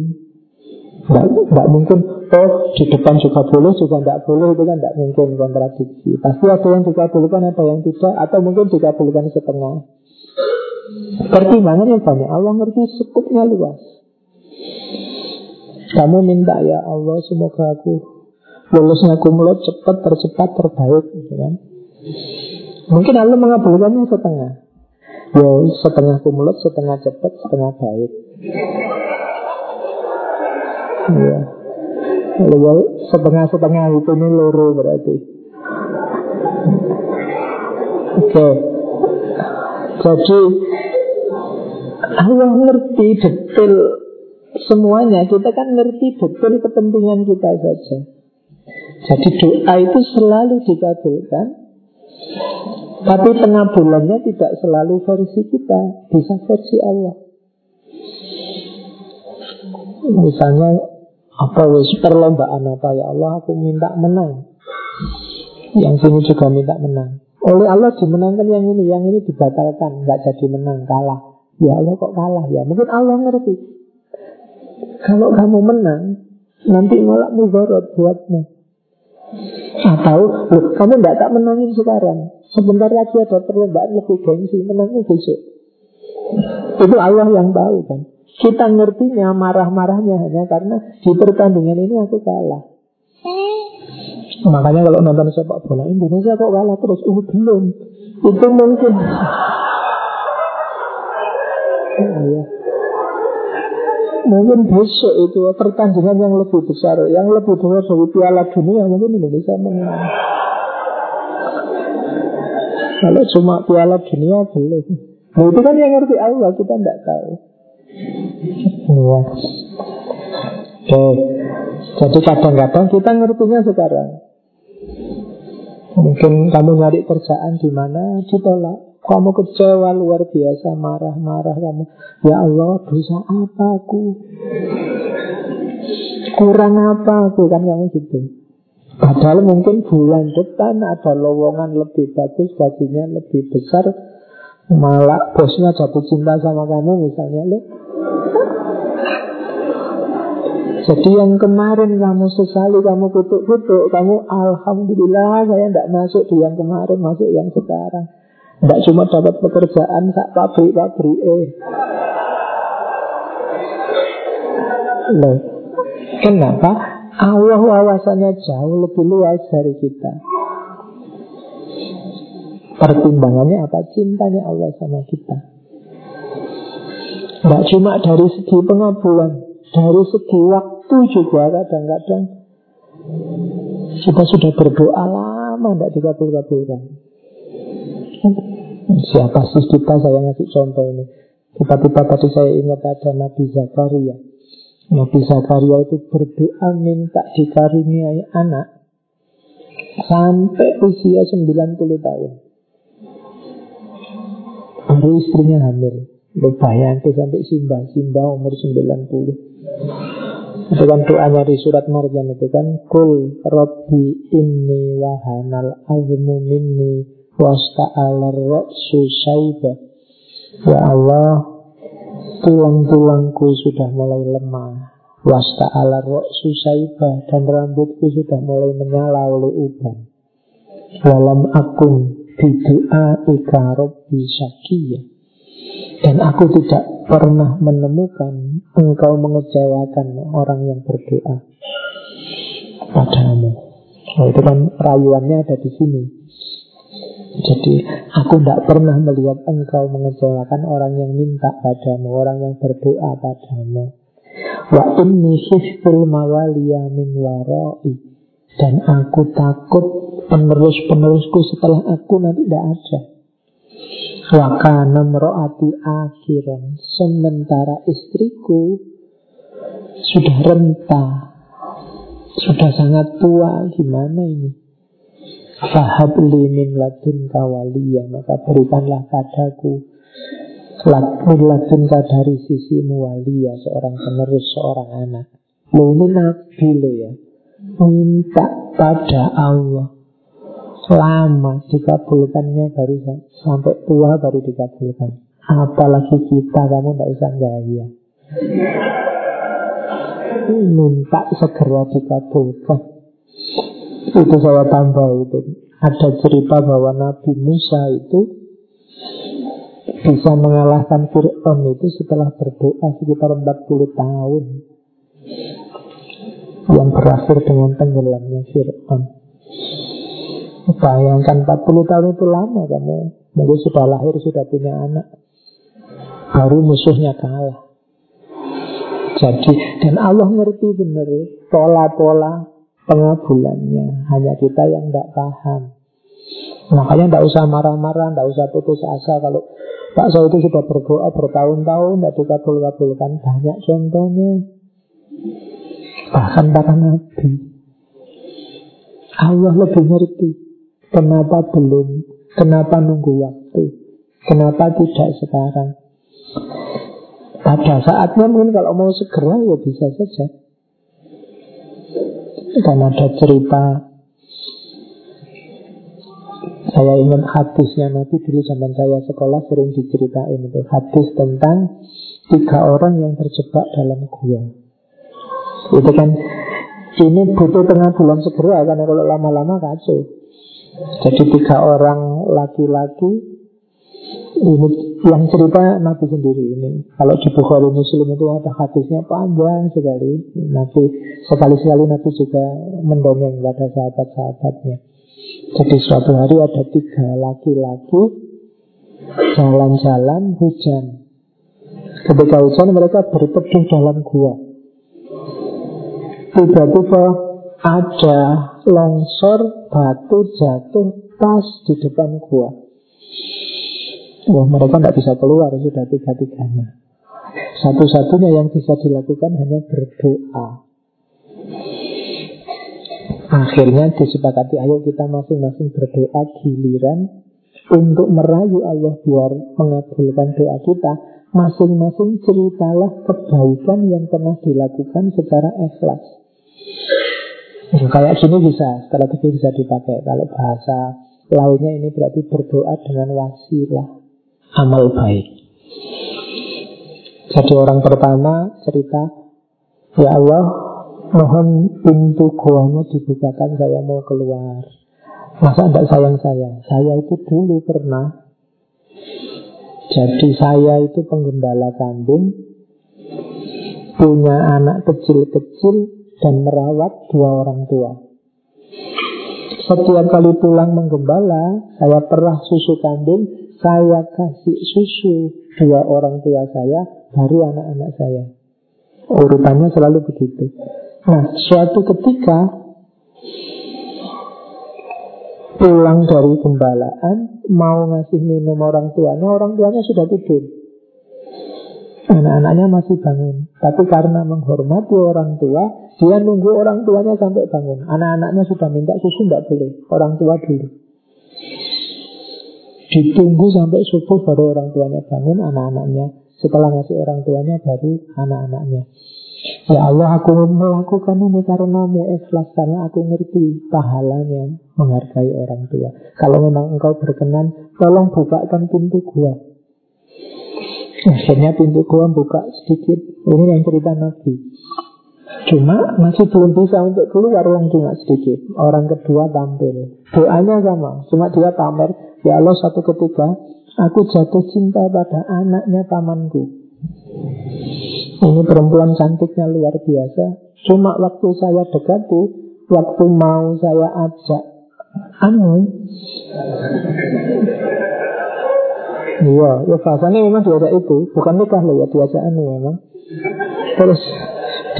Tidak mungkin Oh di depan juga boleh juga tidak boleh Itu kan tidak mungkin kontradiksi Pasti ada yang dikabulkan ada yang tidak Atau mungkin dikabulkan setengah Pertimbangannya banyak Allah ngerti sekupnya luas Kamu minta ya Allah Semoga aku Lulusnya kumulat cepat, tercepat, terbaik gitu kan? Mungkin Allah mengabulkannya setengah Ya setengah kumulat, setengah cepat, setengah baik Iya. Kalau setengah-setengah itu ini loro berarti. Oke. Okay. Jadi Allah ngerti detail semuanya. Kita kan ngerti detail kepentingan kita saja. Jadi doa itu selalu dikabulkan. Tapi pengabulannya tidak selalu versi kita, bisa versi Allah. Misalnya apa wis perlombaan apa ya Allah aku minta menang. Yang sini juga minta menang. Oleh Allah dimenangkan yang ini, yang ini dibatalkan, nggak jadi menang, kalah. Ya Allah kok kalah ya? Mungkin Allah ngerti. Kalau kamu menang, nanti malah mudarat buatmu. Atau, loh, kamu tidak tak menangin sekarang. Sebentar lagi ada perlombaan lebih gengsi, menangnya besok. Itu Allah yang tahu kan. Kita ngertinya marah-marahnya hanya karena di pertandingan ini aku kalah. Makanya kalau nonton sepak bola Indonesia kok kalah terus? Oh belum. Itu mungkin. [LAUGHS] ya. Mungkin besok itu pertandingan yang lebih besar, yang lebih besar dari Piala Dunia mungkin Indonesia menang. Kalau cuma Piala Dunia belum. Nah, itu kan yang ngerti Allah kita tidak tahu. Ya. Oke. Jadi kadang-kadang kita ngertinya sekarang. Mungkin kamu nyari kerjaan di mana ditolak. Kamu kecewa luar biasa, marah-marah kamu. Ya Allah, dosa apa aku? Kurang apa aku kan kamu gitu. Padahal mungkin bulan depan ada lowongan lebih bagus, gajinya lebih besar, malah bosnya jatuh cinta sama kamu misalnya, lihat jadi yang kemarin kamu sesali, kamu kutuk-kutuk, kamu Alhamdulillah saya tidak masuk di yang kemarin, masuk yang sekarang. Tidak cuma dapat pekerjaan sak pabrik-pabrik eh. Loh, kenapa? Allah wawasannya jauh lebih luas dari kita. Pertimbangannya apa? Cintanya Allah sama kita. Tidak cuma dari segi pengabulan, dari segi waktu juga kadang-kadang kita sudah berdoa lama tidak dikabul-kabulkan. Siapa sih kita saya ngasih contoh ini. Tiba-tiba tadi saya ingat ada Nabi Zakaria. Nabi Zakaria itu berdoa minta dikaruniai anak sampai usia 90 tahun. Baru istrinya hamil. Lo bayangin sampai Simba, Simba umur 90. Itu kan doanya di surat Maryam itu kan Kul Rabbi inni wahanal azmu minni wasta'alar ra'su saiba Ya Allah Tulang-tulangku sudah mulai lemah Wasta'alar ra'su saiba Dan rambutku sudah mulai menyala oleh uban Walam akun bidu'a ika Rabbi syakiyah dan aku tidak pernah menemukan engkau mengecewakan orang yang berdoa padamu. Nah, itu kan rayuannya ada di sini. Jadi aku tidak pernah melihat engkau mengecewakan orang yang minta padamu, orang yang berdoa padamu. Wa inni khiftul mawaliya min warai. Dan aku takut penerus-penerusku setelah aku nanti tidak ada. Wa kana mro'ati akhiran. Sementara istriku sudah renta, sudah sangat tua. Gimana ini? Fahab min ladun kawaliya Maka berikanlah padaku Min ladun dari sisi muwaliya Seorang penerus, seorang anak. Lo ini nabi lo ya. Minta pada Allah. Lama dikabulkannya baru sampai tua baru dikabulkan. Apalagi kita kamu tidak usah gaya. Minta segera dikabulkan itu saya tambah itu. Ada cerita bahwa Nabi Musa itu bisa mengalahkan Fir'aun itu setelah berdoa sekitar 40 tahun yang berakhir dengan tenggelamnya Fir'aun. Bayangkan 40 tahun itu lama kamu mungkin sudah lahir, sudah punya anak. Baru musuhnya kalah. Jadi, dan Allah ngerti benar pola-pola pengabulannya. Hanya kita yang tidak paham. Makanya tidak usah marah-marah, tidak usah putus asa kalau Pak saya itu sudah berdoa bertahun-tahun tidak dikabul-kabulkan. Banyak contohnya. Bahkan para nabi. Allah lebih ngerti kenapa belum, kenapa nunggu waktu, kenapa tidak sekarang. Pada saatnya mungkin kalau mau segera ya bisa saja. Dan ada cerita Saya ingat hadisnya Nabi dulu zaman saya sekolah sering diceritain itu. Hadis tentang tiga orang yang terjebak dalam gua. Itu kan ini butuh tengah bulan segera karena kalau lama-lama kacau. Jadi tiga orang laki-laki ini yang cerita Nabi sendiri ini. Kalau di Bukhari Muslim itu ada hadisnya panjang sekali. Nabi sekali-sekali Nabi juga mendongeng pada sahabat-sahabatnya. Jadi suatu hari ada tiga laki-laki jalan-jalan hujan. Ketika hujan mereka berteduh dalam gua. Tiba-tiba ada longsor batu jatuh pas di depan gua. Wah mereka tidak bisa keluar sudah tiga-tiganya. Satu-satunya yang bisa dilakukan hanya berdoa. Akhirnya disepakati Ayo kita masing-masing berdoa giliran Untuk merayu Allah biar mengabulkan doa kita. Masing-masing ceritalah kebaikan yang pernah dilakukan secara ikhlas. Ya, Kayak gini bisa, strategi bisa dipakai. Kalau bahasa lainnya ini berarti berdoa dengan wasilah amal baik. Jadi orang pertama cerita, Ya Allah, mohon pintu goamu dibukakan, saya mau keluar. Masa tidak sayang saya? Saya itu dulu pernah jadi saya itu penggembala kambing Punya anak kecil-kecil Dan merawat dua orang tua Setiap kali pulang menggembala Saya perah susu kambing saya kasih susu dua orang tua saya, baru anak-anak saya. Urutannya selalu begitu. Nah, suatu ketika pulang dari gembalaan, mau ngasih minum orang tuanya, orang tuanya sudah tidur. Anak-anaknya masih bangun. Tapi karena menghormati orang tua, dia nunggu orang tuanya sampai bangun. Anak-anaknya sudah minta susu, tidak boleh. Orang tua dulu. Ditunggu sampai subuh baru orang tuanya bangun anak-anaknya. Setelah ngasih orang tuanya baru anak-anaknya. Ya Allah aku melakukan ini karena mu ikhlas Karena aku ngerti pahalanya menghargai orang tua. Kalau memang engkau berkenan Tolong bukakan pintu gua. Akhirnya pintu gua buka sedikit. Ini yang cerita Nabi. Cuma masih belum bisa untuk keluar uang cuma sedikit. Orang kedua tampil. Doanya sama Cuma dia pamer Ya Allah satu ketika Aku jatuh cinta pada anaknya pamanku Ini perempuan cantiknya luar biasa Cuma waktu saya dekati Waktu mau saya ajak anu. Iya, ya bahasanya memang diajak itu, bukan nikah loh ya, diajak anu memang. Terus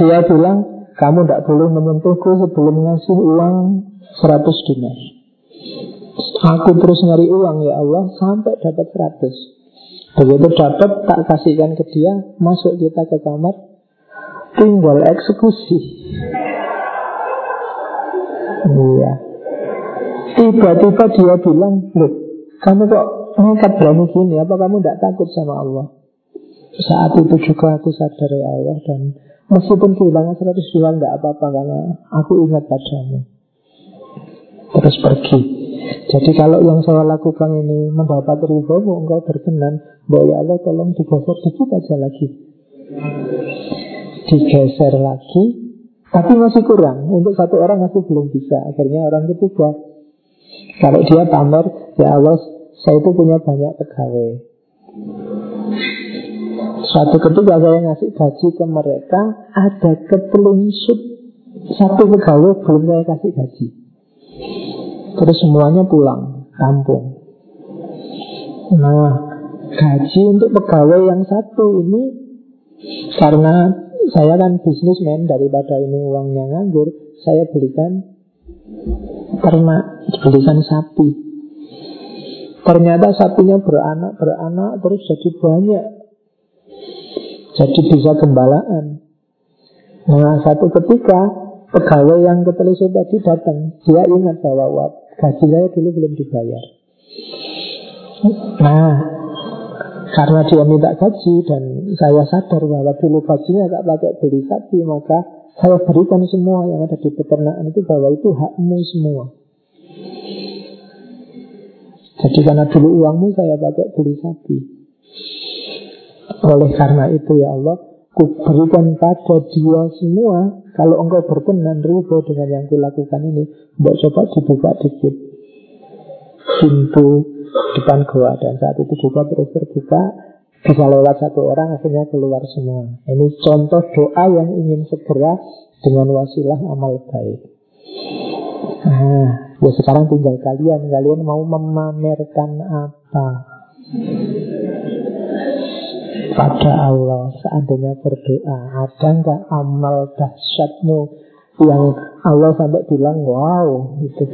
dia bilang, kamu tidak boleh menyentuhku sebelum ngasih uang 100 dinar. Aku terus nyari uang ya Allah sampai dapat 100. Begitu dapat tak kasihkan ke dia, masuk kita ke kamar, tinggal eksekusi. Iya. Tiba-tiba dia bilang, loh, kamu kok nekat berani gini? Apa kamu tidak takut sama Allah? Saat itu juga aku sadar ya Allah dan meskipun kehilangan 100 juta tidak apa-apa karena aku ingat padamu. Terus pergi. Jadi kalau yang saya lakukan ini mendapat riba, engkau berkenan, bahwa ya Allah tolong digeser dikit aja lagi. Digeser lagi, tapi masih kurang. Untuk satu orang masih belum bisa. Akhirnya orang ketiga. Kalau dia pamer, ya Allah, saya itu punya banyak pegawai. Suatu ketika saya ngasih gaji ke mereka, ada ketelingsut satu pegawai belum saya kasih gaji. Terus semuanya pulang kampung. Nah, gaji untuk pegawai yang satu ini karena saya kan bisnismen daripada ini uangnya nganggur, saya belikan ternak, belikan sapi. Ternyata sapinya beranak, beranak terus jadi banyak. Jadi bisa gembalaan. Nah, satu ketika pegawai yang ketelisut tadi datang, dia ingat bahwa Gaji saya dulu belum dibayar. Nah, karena dia minta gaji dan saya sadar bahwa dulu gajinya tak pakai beli sapi, maka saya berikan semua yang ada di peternakan itu bahwa itu hakmu semua. Jadi karena dulu uangmu saya pakai beli sapi. Oleh karena itu ya Allah, ku berikan pada dia semua kalau engkau berkenan riba dengan yang kulakukan ini Mbak coba dibuka dikit. Pintu depan gua Dan saat itu juga terus terbuka Bisa lewat satu orang akhirnya keluar semua. Ini contoh doa yang ingin segera Dengan wasilah amal baik. Nah, ya sekarang tinggal kalian. Kalian mau memamerkan apa pada Allah. Seandainya berdoa ada nggak amal dahsyatmu yang Allah sampai bilang wow itu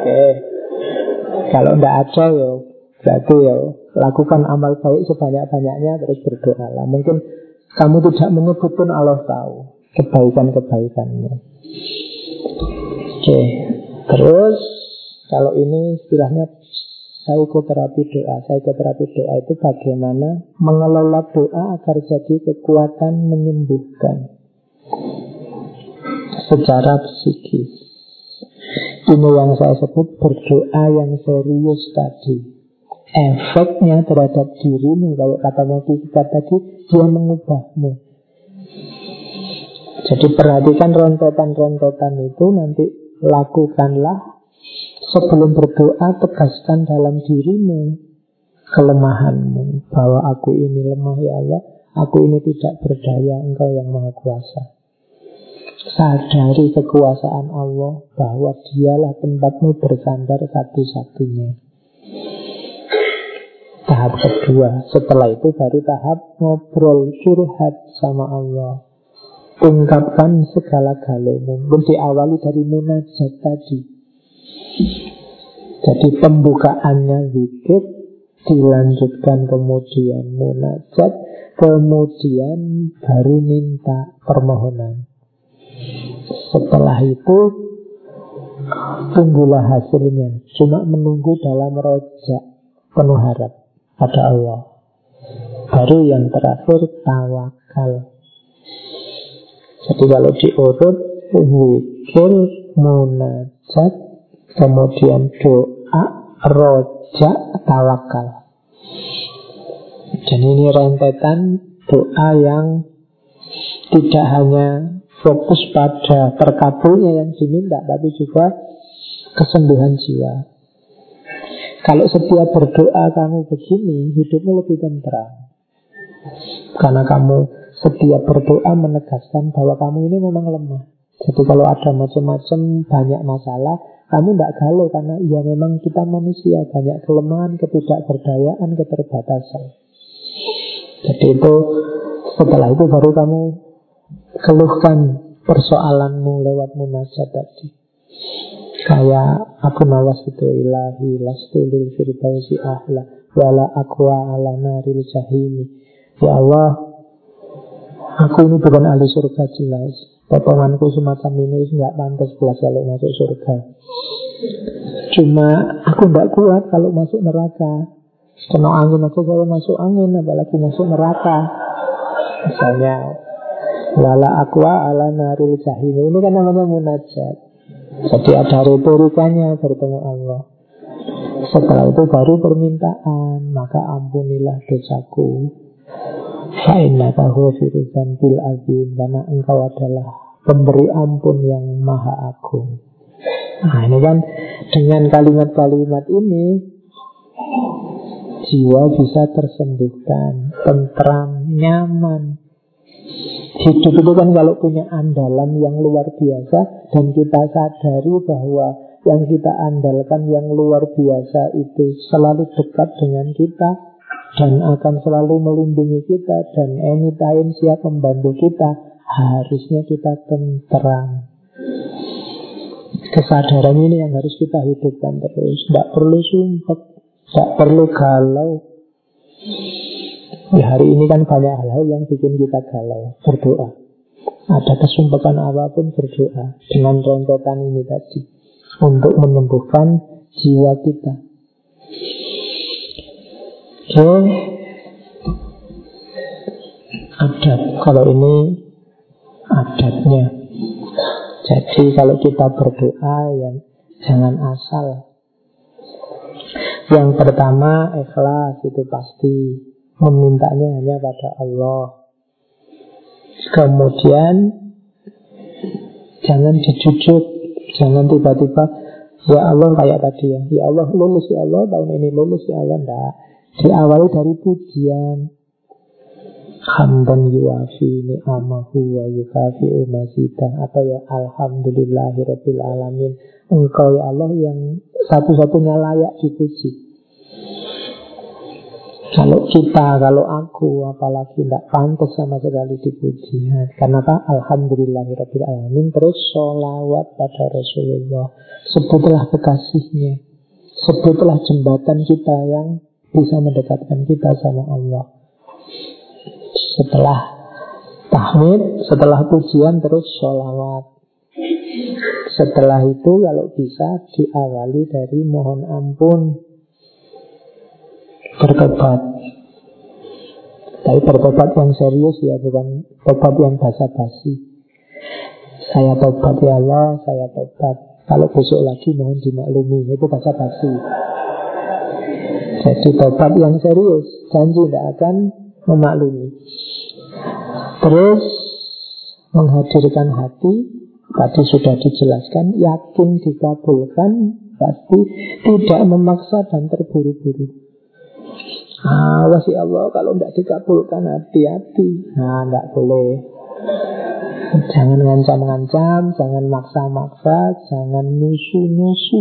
oke. Kalau nggak ada ya berarti ya lakukan amal baik sebanyak-banyaknya terus berdoa lah. Mungkin kamu tidak menyebut pun Allah tahu kebaikan-kebaikannya. Oke. Terus kalau ini istilahnya Psikoterapi doa. Psikoterapi doa itu bagaimana mengelola doa agar jadi kekuatan menyembuhkan Secara psikis. Ini yang saya sebut berdoa yang serius tadi. Efeknya terhadap dirimu Kalau kata kita tadi Dia mengubahmu. Jadi perhatikan rentetan-rentetan itu Nanti lakukanlah Sebelum berdoa tegaskan dalam dirimu kelemahanmu bahwa aku ini lemah ya Allah, aku ini tidak berdaya, Engkau yang Maha Kuasa. Sadari kekuasaan Allah bahwa dialah tempatmu bersandar satu-satunya. Tahap kedua, setelah itu baru tahap ngobrol curhat sama Allah. Ungkapkan segala galumu. Mungkin diawali dari munajat tadi. Jadi pembukaannya zikir dilanjutkan kemudian munajat, kemudian baru minta permohonan. Setelah itu tunggulah hasilnya. Cuma menunggu dalam rojak penuh harap pada Allah. Baru yang terakhir tawakal. Jadi kalau diurut zikir, munajat, Kemudian doa roja tawakal. Dan ini rentetan doa yang tidak hanya fokus pada terkabulnya yang diminta Tapi juga kesembuhan jiwa. Kalau setiap berdoa kamu begini Hidupmu lebih tentram Karena kamu setiap berdoa menegaskan bahwa kamu ini memang lemah. Jadi kalau ada macam-macam banyak masalah, kamu tidak galau karena ya memang kita manusia banyak kelemahan, ketidakberdayaan, keterbatasan. Jadi itu setelah itu baru kamu keluhkan persoalanmu lewat munajat tadi. Kayak aku nawas itu ilahi lastu lil firdausi ahla wala akwa ala naril jahimi. Ya Allah, aku ini bukan ahli surga jelas. Potonganku semacam ini nggak pantas belas kalau masuk surga. Cuma aku tidak kuat kalau masuk neraka. Kena angin aku saya masuk angin, apalagi masuk neraka. Misalnya, wala akwa ala naril jahim. Ini kan namanya munajat. Jadi ada retorikanya bertemu Allah. Setelah itu baru permintaan, maka ampunilah dosaku. Azim Karena engkau adalah pemberi ampun yang maha agung. Nah ini kan dengan kalimat-kalimat ini Jiwa bisa tersembuhkan Tentram, nyaman. Hidup itu kan kalau punya andalan yang luar biasa dan kita sadari bahwa yang kita andalkan yang luar biasa itu selalu dekat dengan kita dan akan selalu melindungi kita dan anytime siap membantu kita, harusnya kita tenteram. Kesadaran ini yang harus kita hidupkan terus. Tidak perlu sumpah, tidak perlu galau. Di hari ini kan banyak hal-hal yang bikin kita galau. Berdoa. Ada kesumpahan apa pun berdoa. Dengan rentetan ini tadi. Untuk menyembuhkan jiwa kita. Oke. Adat. Kalau ini adatnya. Jadi kalau kita berdoa ya jangan asal. Yang pertama ikhlas itu pasti Memintanya hanya pada Allah Kemudian Jangan dijujuk Jangan tiba-tiba Ya Allah kayak tadi ya Ya Allah lulus ya Allah Tahun ini lulus ya Allah Tidak Diawali dari pujian Hamdan yuafi ni'amahu wa yukafi umasita Atau ya Alhamdulillahirabbil alamin Engkau ya Allah yang satu-satunya layak dipuji kalau kita, kalau aku, apalagi tidak pantas sama sekali dipuji. Karena apa? Alhamdulillahirabbil alamin. Terus sholawat pada Rasulullah. Sebutlah kekasihnya. Sebutlah jembatan kita yang bisa mendekatkan kita sama Allah. Setelah tahmid, setelah pujian terus sholawat. Setelah itu kalau bisa diawali dari mohon ampun bertobat. Tapi bertobat yang serius ya, bukan tobat yang basa-basi. Saya tobat ya Allah, saya tobat. Kalau besok lagi mohon dimaklumi, itu basa-basi. Jadi tobat yang serius, janji tidak akan memaklumi. Terus menghadirkan hati, tadi sudah dijelaskan, yakin dikabulkan, pasti tidak memaksa dan terburu-buru. Awas ya Allah kalau tidak dikabulkan hati-hati. Nah, tidak boleh. Jangan ngancam-ngancam, jangan maksa-maksa, jangan nusu-nusu.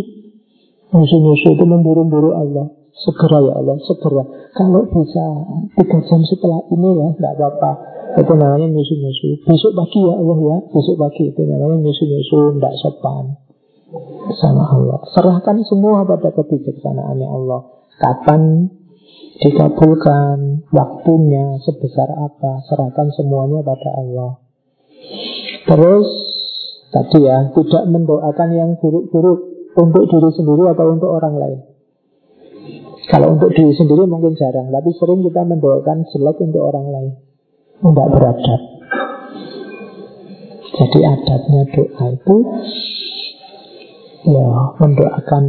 Nusu-nusu itu memburu-buru Allah. Segera ya Allah, segera. Kalau bisa tiga jam setelah ini ya, tidak apa-apa. Itu namanya nusu-nusu. Besok pagi ya Allah ya, besok pagi itu namanya nusu-nusu, tidak sopan sama Allah. Serahkan semua pada kebijaksanaannya Allah. Kapan dikabulkan waktunya sebesar apa serahkan semuanya pada Allah terus tadi ya tidak mendoakan yang buruk-buruk untuk diri sendiri atau untuk orang lain kalau untuk diri sendiri mungkin jarang tapi sering kita mendoakan jelek untuk orang lain tidak beradab jadi adabnya doa itu ya mendoakan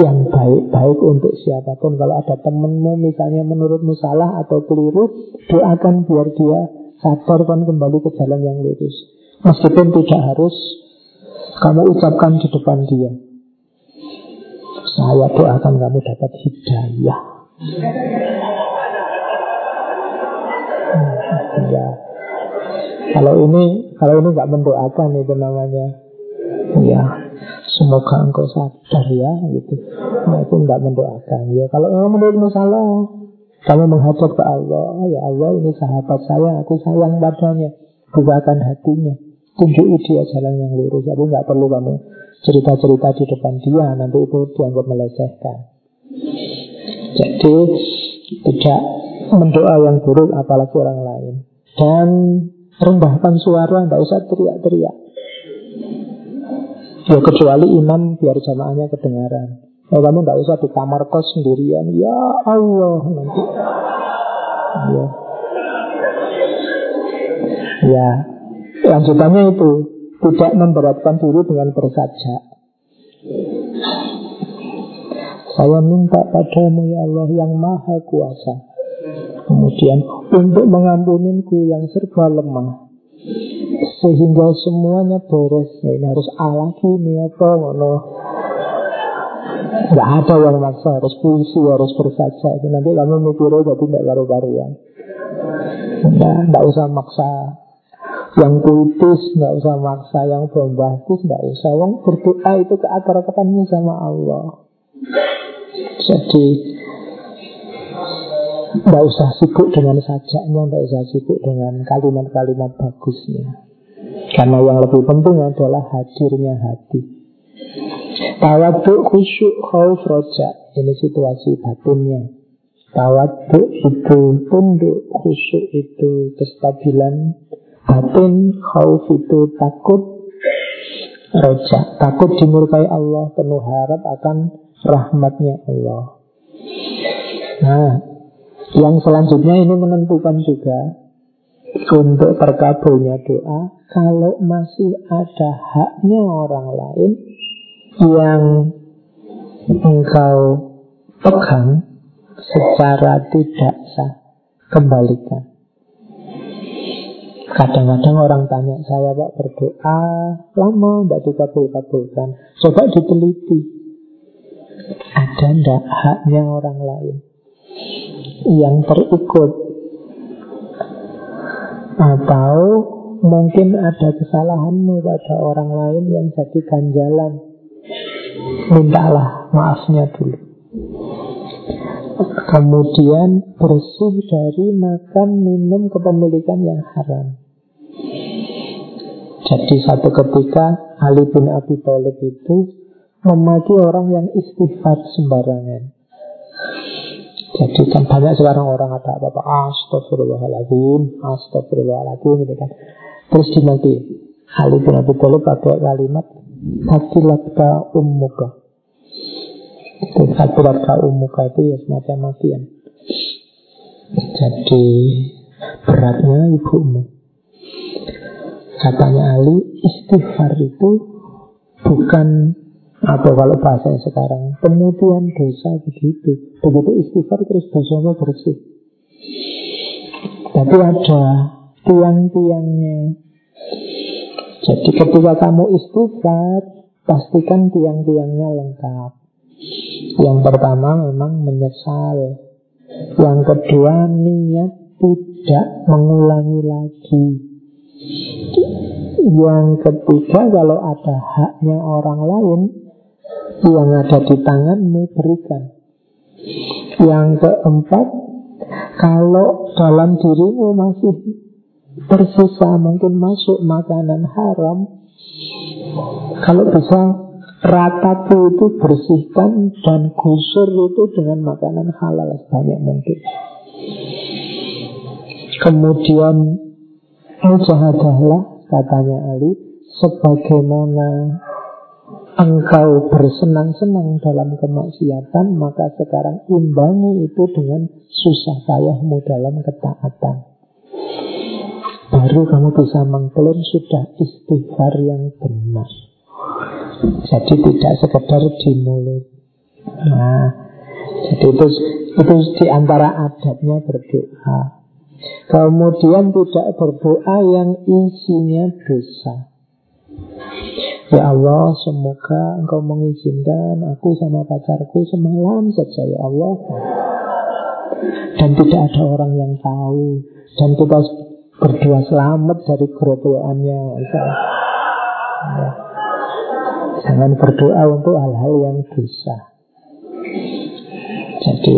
yang baik-baik untuk siapa pun. Kalau ada temenmu misalnya menurutmu salah atau keliru, doakan biar dia sadar dan kembali ke jalan yang lurus. Meskipun tidak harus kamu ucapkan di depan dia. Saya doakan kamu dapat hidayah. Ya. Kalau ini Kalau ini nggak mendoakan itu namanya Ya Semoga engkau sadar ya gitu. Nah itu nggak mendoakan ya Kalau memang menurut masalah Kamu menghadap ke Allah Ya Allah ini sahabat saya Aku sayang padanya Bukakan hatinya Tunjuki dia jalan yang lurus Tapi nggak perlu kamu cerita-cerita di depan dia Nanti itu dianggap melecehkan. Jadi Tidak mendoa yang buruk Apalagi orang lain. Dan rendahkan suara Tidak usah teriak-teriak. Ya kecuali imam biar jamaahnya kedengaran. Ya kamu tidak usah di kamar kos sendirian. Ya Allah nanti. Ya. Ya Lanjutannya itu Tidak memberatkan diri dengan bersajak Saya minta padamu ya Allah yang maha kuasa. Kemudian untuk mengampuninku yang serba lemah. Sehingga semuanya nah, ini harus alaki nih apa ngono. Nggak ada yang maksa harus puisi harus bersaja nanti kamu mikirnya jadi nggak baru-baruan nah, nggak usah maksa yang puitis nggak usah maksa yang bombastis nggak usah yang berdoa itu ke akar ketemu sama Allah jadi nggak usah sibuk dengan sajaknya, nggak usah sibuk dengan kalimat-kalimat bagusnya. Karena yang lebih penting adalah hadirnya hati. Tawaduk khusyuk khauf roja. Ini situasi batinnya. Tawaduk itu tunduk, khusyuk itu kestabilan batin, khauf itu takut, roja. Takut dimurkai Allah, penuh harap akan rahmatnya Allah. Nah, yang selanjutnya ini menentukan juga untuk terkabulnya doa kalau masih ada haknya orang lain yang engkau pegang secara tidak sah kembalikan. Kadang-kadang orang tanya saya Pak berdoa lama tidak dikabul-kabulkan. Coba diteliti. Ada ndak haknya orang lain yang terikut atau mungkin ada kesalahanmu pada orang lain yang jadi ganjalan. Mintalah maafnya dulu. Kemudian bersih dari makan minum kepemilikan yang haram. Jadi satu ketika Ali bin Abi Thalib itu memaki orang yang istighfar sembarangan. Jadi kan banyak sekarang orang ada apa-apa Astagfirullahaladzim Astagfirullahaladzim gitu kan. Terus dimati Ali bin Abi Thalib pakai kalimat Hatilatka ummuka. Hatilatka ummuka itu ya semacam matian Jadi beratnya ibumu Katanya Ali Istighfar itu Bukan atau kalau bahasa sekarang Pemutihan dosa begitu. Begitu istighfar terus dosanya bersih. Tapi ada tiang-tiangnya. Jadi ketika kamu istighfar Pastikan tiang-tiangnya lengkap. Yang pertama memang menyesal. Yang kedua niat tidak mengulangi lagi Yang ketiga kalau ada haknya orang lain yang ada di tanganmu berikan. Yang keempat, kalau dalam dirimu masih tersisa mungkin masuk makanan haram, kalau bisa ratapi itu bersihkan dan gusur itu dengan makanan halal sebanyak mungkin. Kemudian mujahadahlah katanya Ali sebagaimana engkau bersenang-senang dalam kemaksiatan, maka sekarang imbangi itu dengan susah payahmu dalam ketaatan. Baru kamu bisa mengklaim sudah istighfar yang benar. Jadi tidak sekedar di mulut. Nah, jadi itu itu di antara adabnya berdoa. Kemudian tidak berdoa yang isinya dosa. Ya Allah, semoga Engkau mengizinkan aku sama pacarku semalam saja ya Allah. Dan tidak ada orang yang tahu. Dan kita berdoa selamat dari kerobohannya. Ya. Jangan berdoa untuk hal-hal yang dosa. Jadi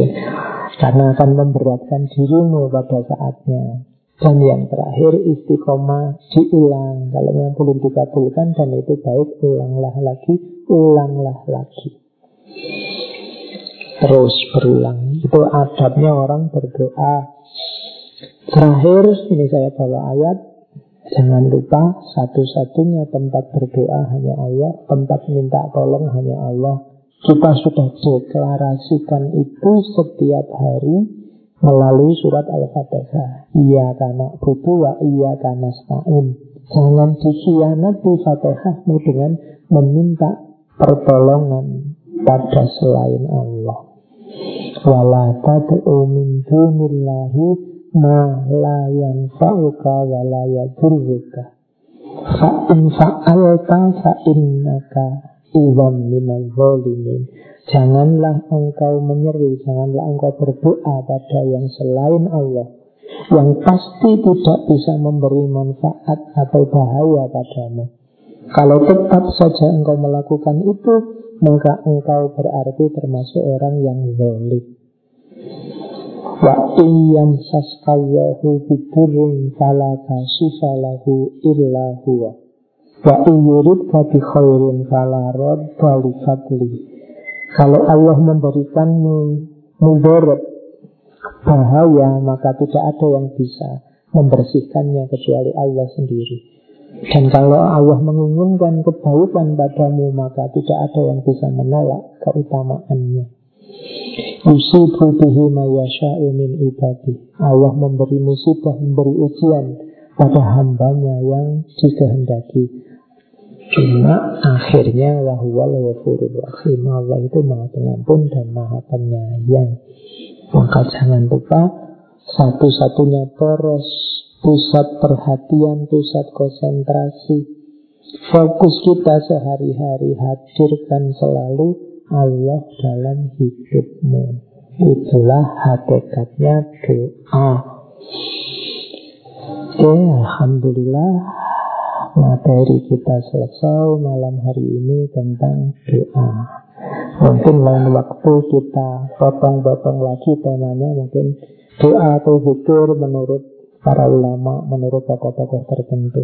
karena akan memberatkan dirimu pada saatnya. Dan yang terakhir istiqomah diulang. Kalau yang belum dikabulkan dan itu baik, ulanglah lagi, ulanglah lagi. Terus berulang. Itu adabnya orang berdoa. Terakhir, ini saya bawa ayat. Jangan lupa satu-satunya tempat berdoa hanya Allah, tempat minta tolong hanya Allah. Kita sudah deklarasikan itu setiap hari melalui surat Al-Fatihah. Iya karena butuh wa iya karena stain. Jangan dikhianati Fatihahmu dengan meminta pertolongan pada selain Allah. Wala tad'u min dunillahi ma la yanfa'uka wa la yadurruka. Fa'in fa'alta fa'innaka iwan minal zalimin. Janganlah engkau menyeru, janganlah engkau berdoa pada yang selain Allah yang pasti tidak bisa memberi manfaat atau bahaya padamu. Kalau tetap saja engkau melakukan itu, maka engkau berarti termasuk orang yang zalim. Wa iyam saskallahu bidurun fala kashifalahu illa. Wa iyuridka bi khairin fala radda li fadli. Kalau Allah memberikanmu mudarat bahaya, maka tidak ada yang bisa membersihkannya kecuali Allah sendiri. Dan kalau Allah menginginkan kebaikan padamu, maka tidak ada yang bisa menolak keutamaannya. Yusibu bihi mayasha'u min ibadi. Allah memberi musibah, memberi ujian pada hambanya yang dikehendaki. Cuma akhirnya wahwal wafurur rahim. Allah itu maha pengampun dan maha penyayang. Maka jangan lupa Satu-satunya poros Pusat perhatian, pusat konsentrasi. Fokus kita sehari-hari Hadirkan selalu Allah dalam hidupmu. Itulah hakikatnya doa. Oke, Alhamdulillah materi kita selesai malam hari ini tentang doa. Mungkin lain waktu kita potong-potong lagi temanya mungkin doa atau zikir menurut para ulama, menurut tokoh-tokoh tertentu.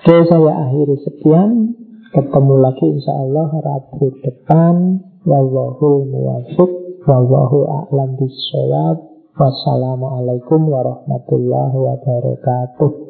Oke, saya akhiri sekian. Ketemu lagi insya Allah Rabu depan. Wallahul muwafiq. Wallahu a'lam. Wassalamualaikum warahmatullahi wabarakatuh.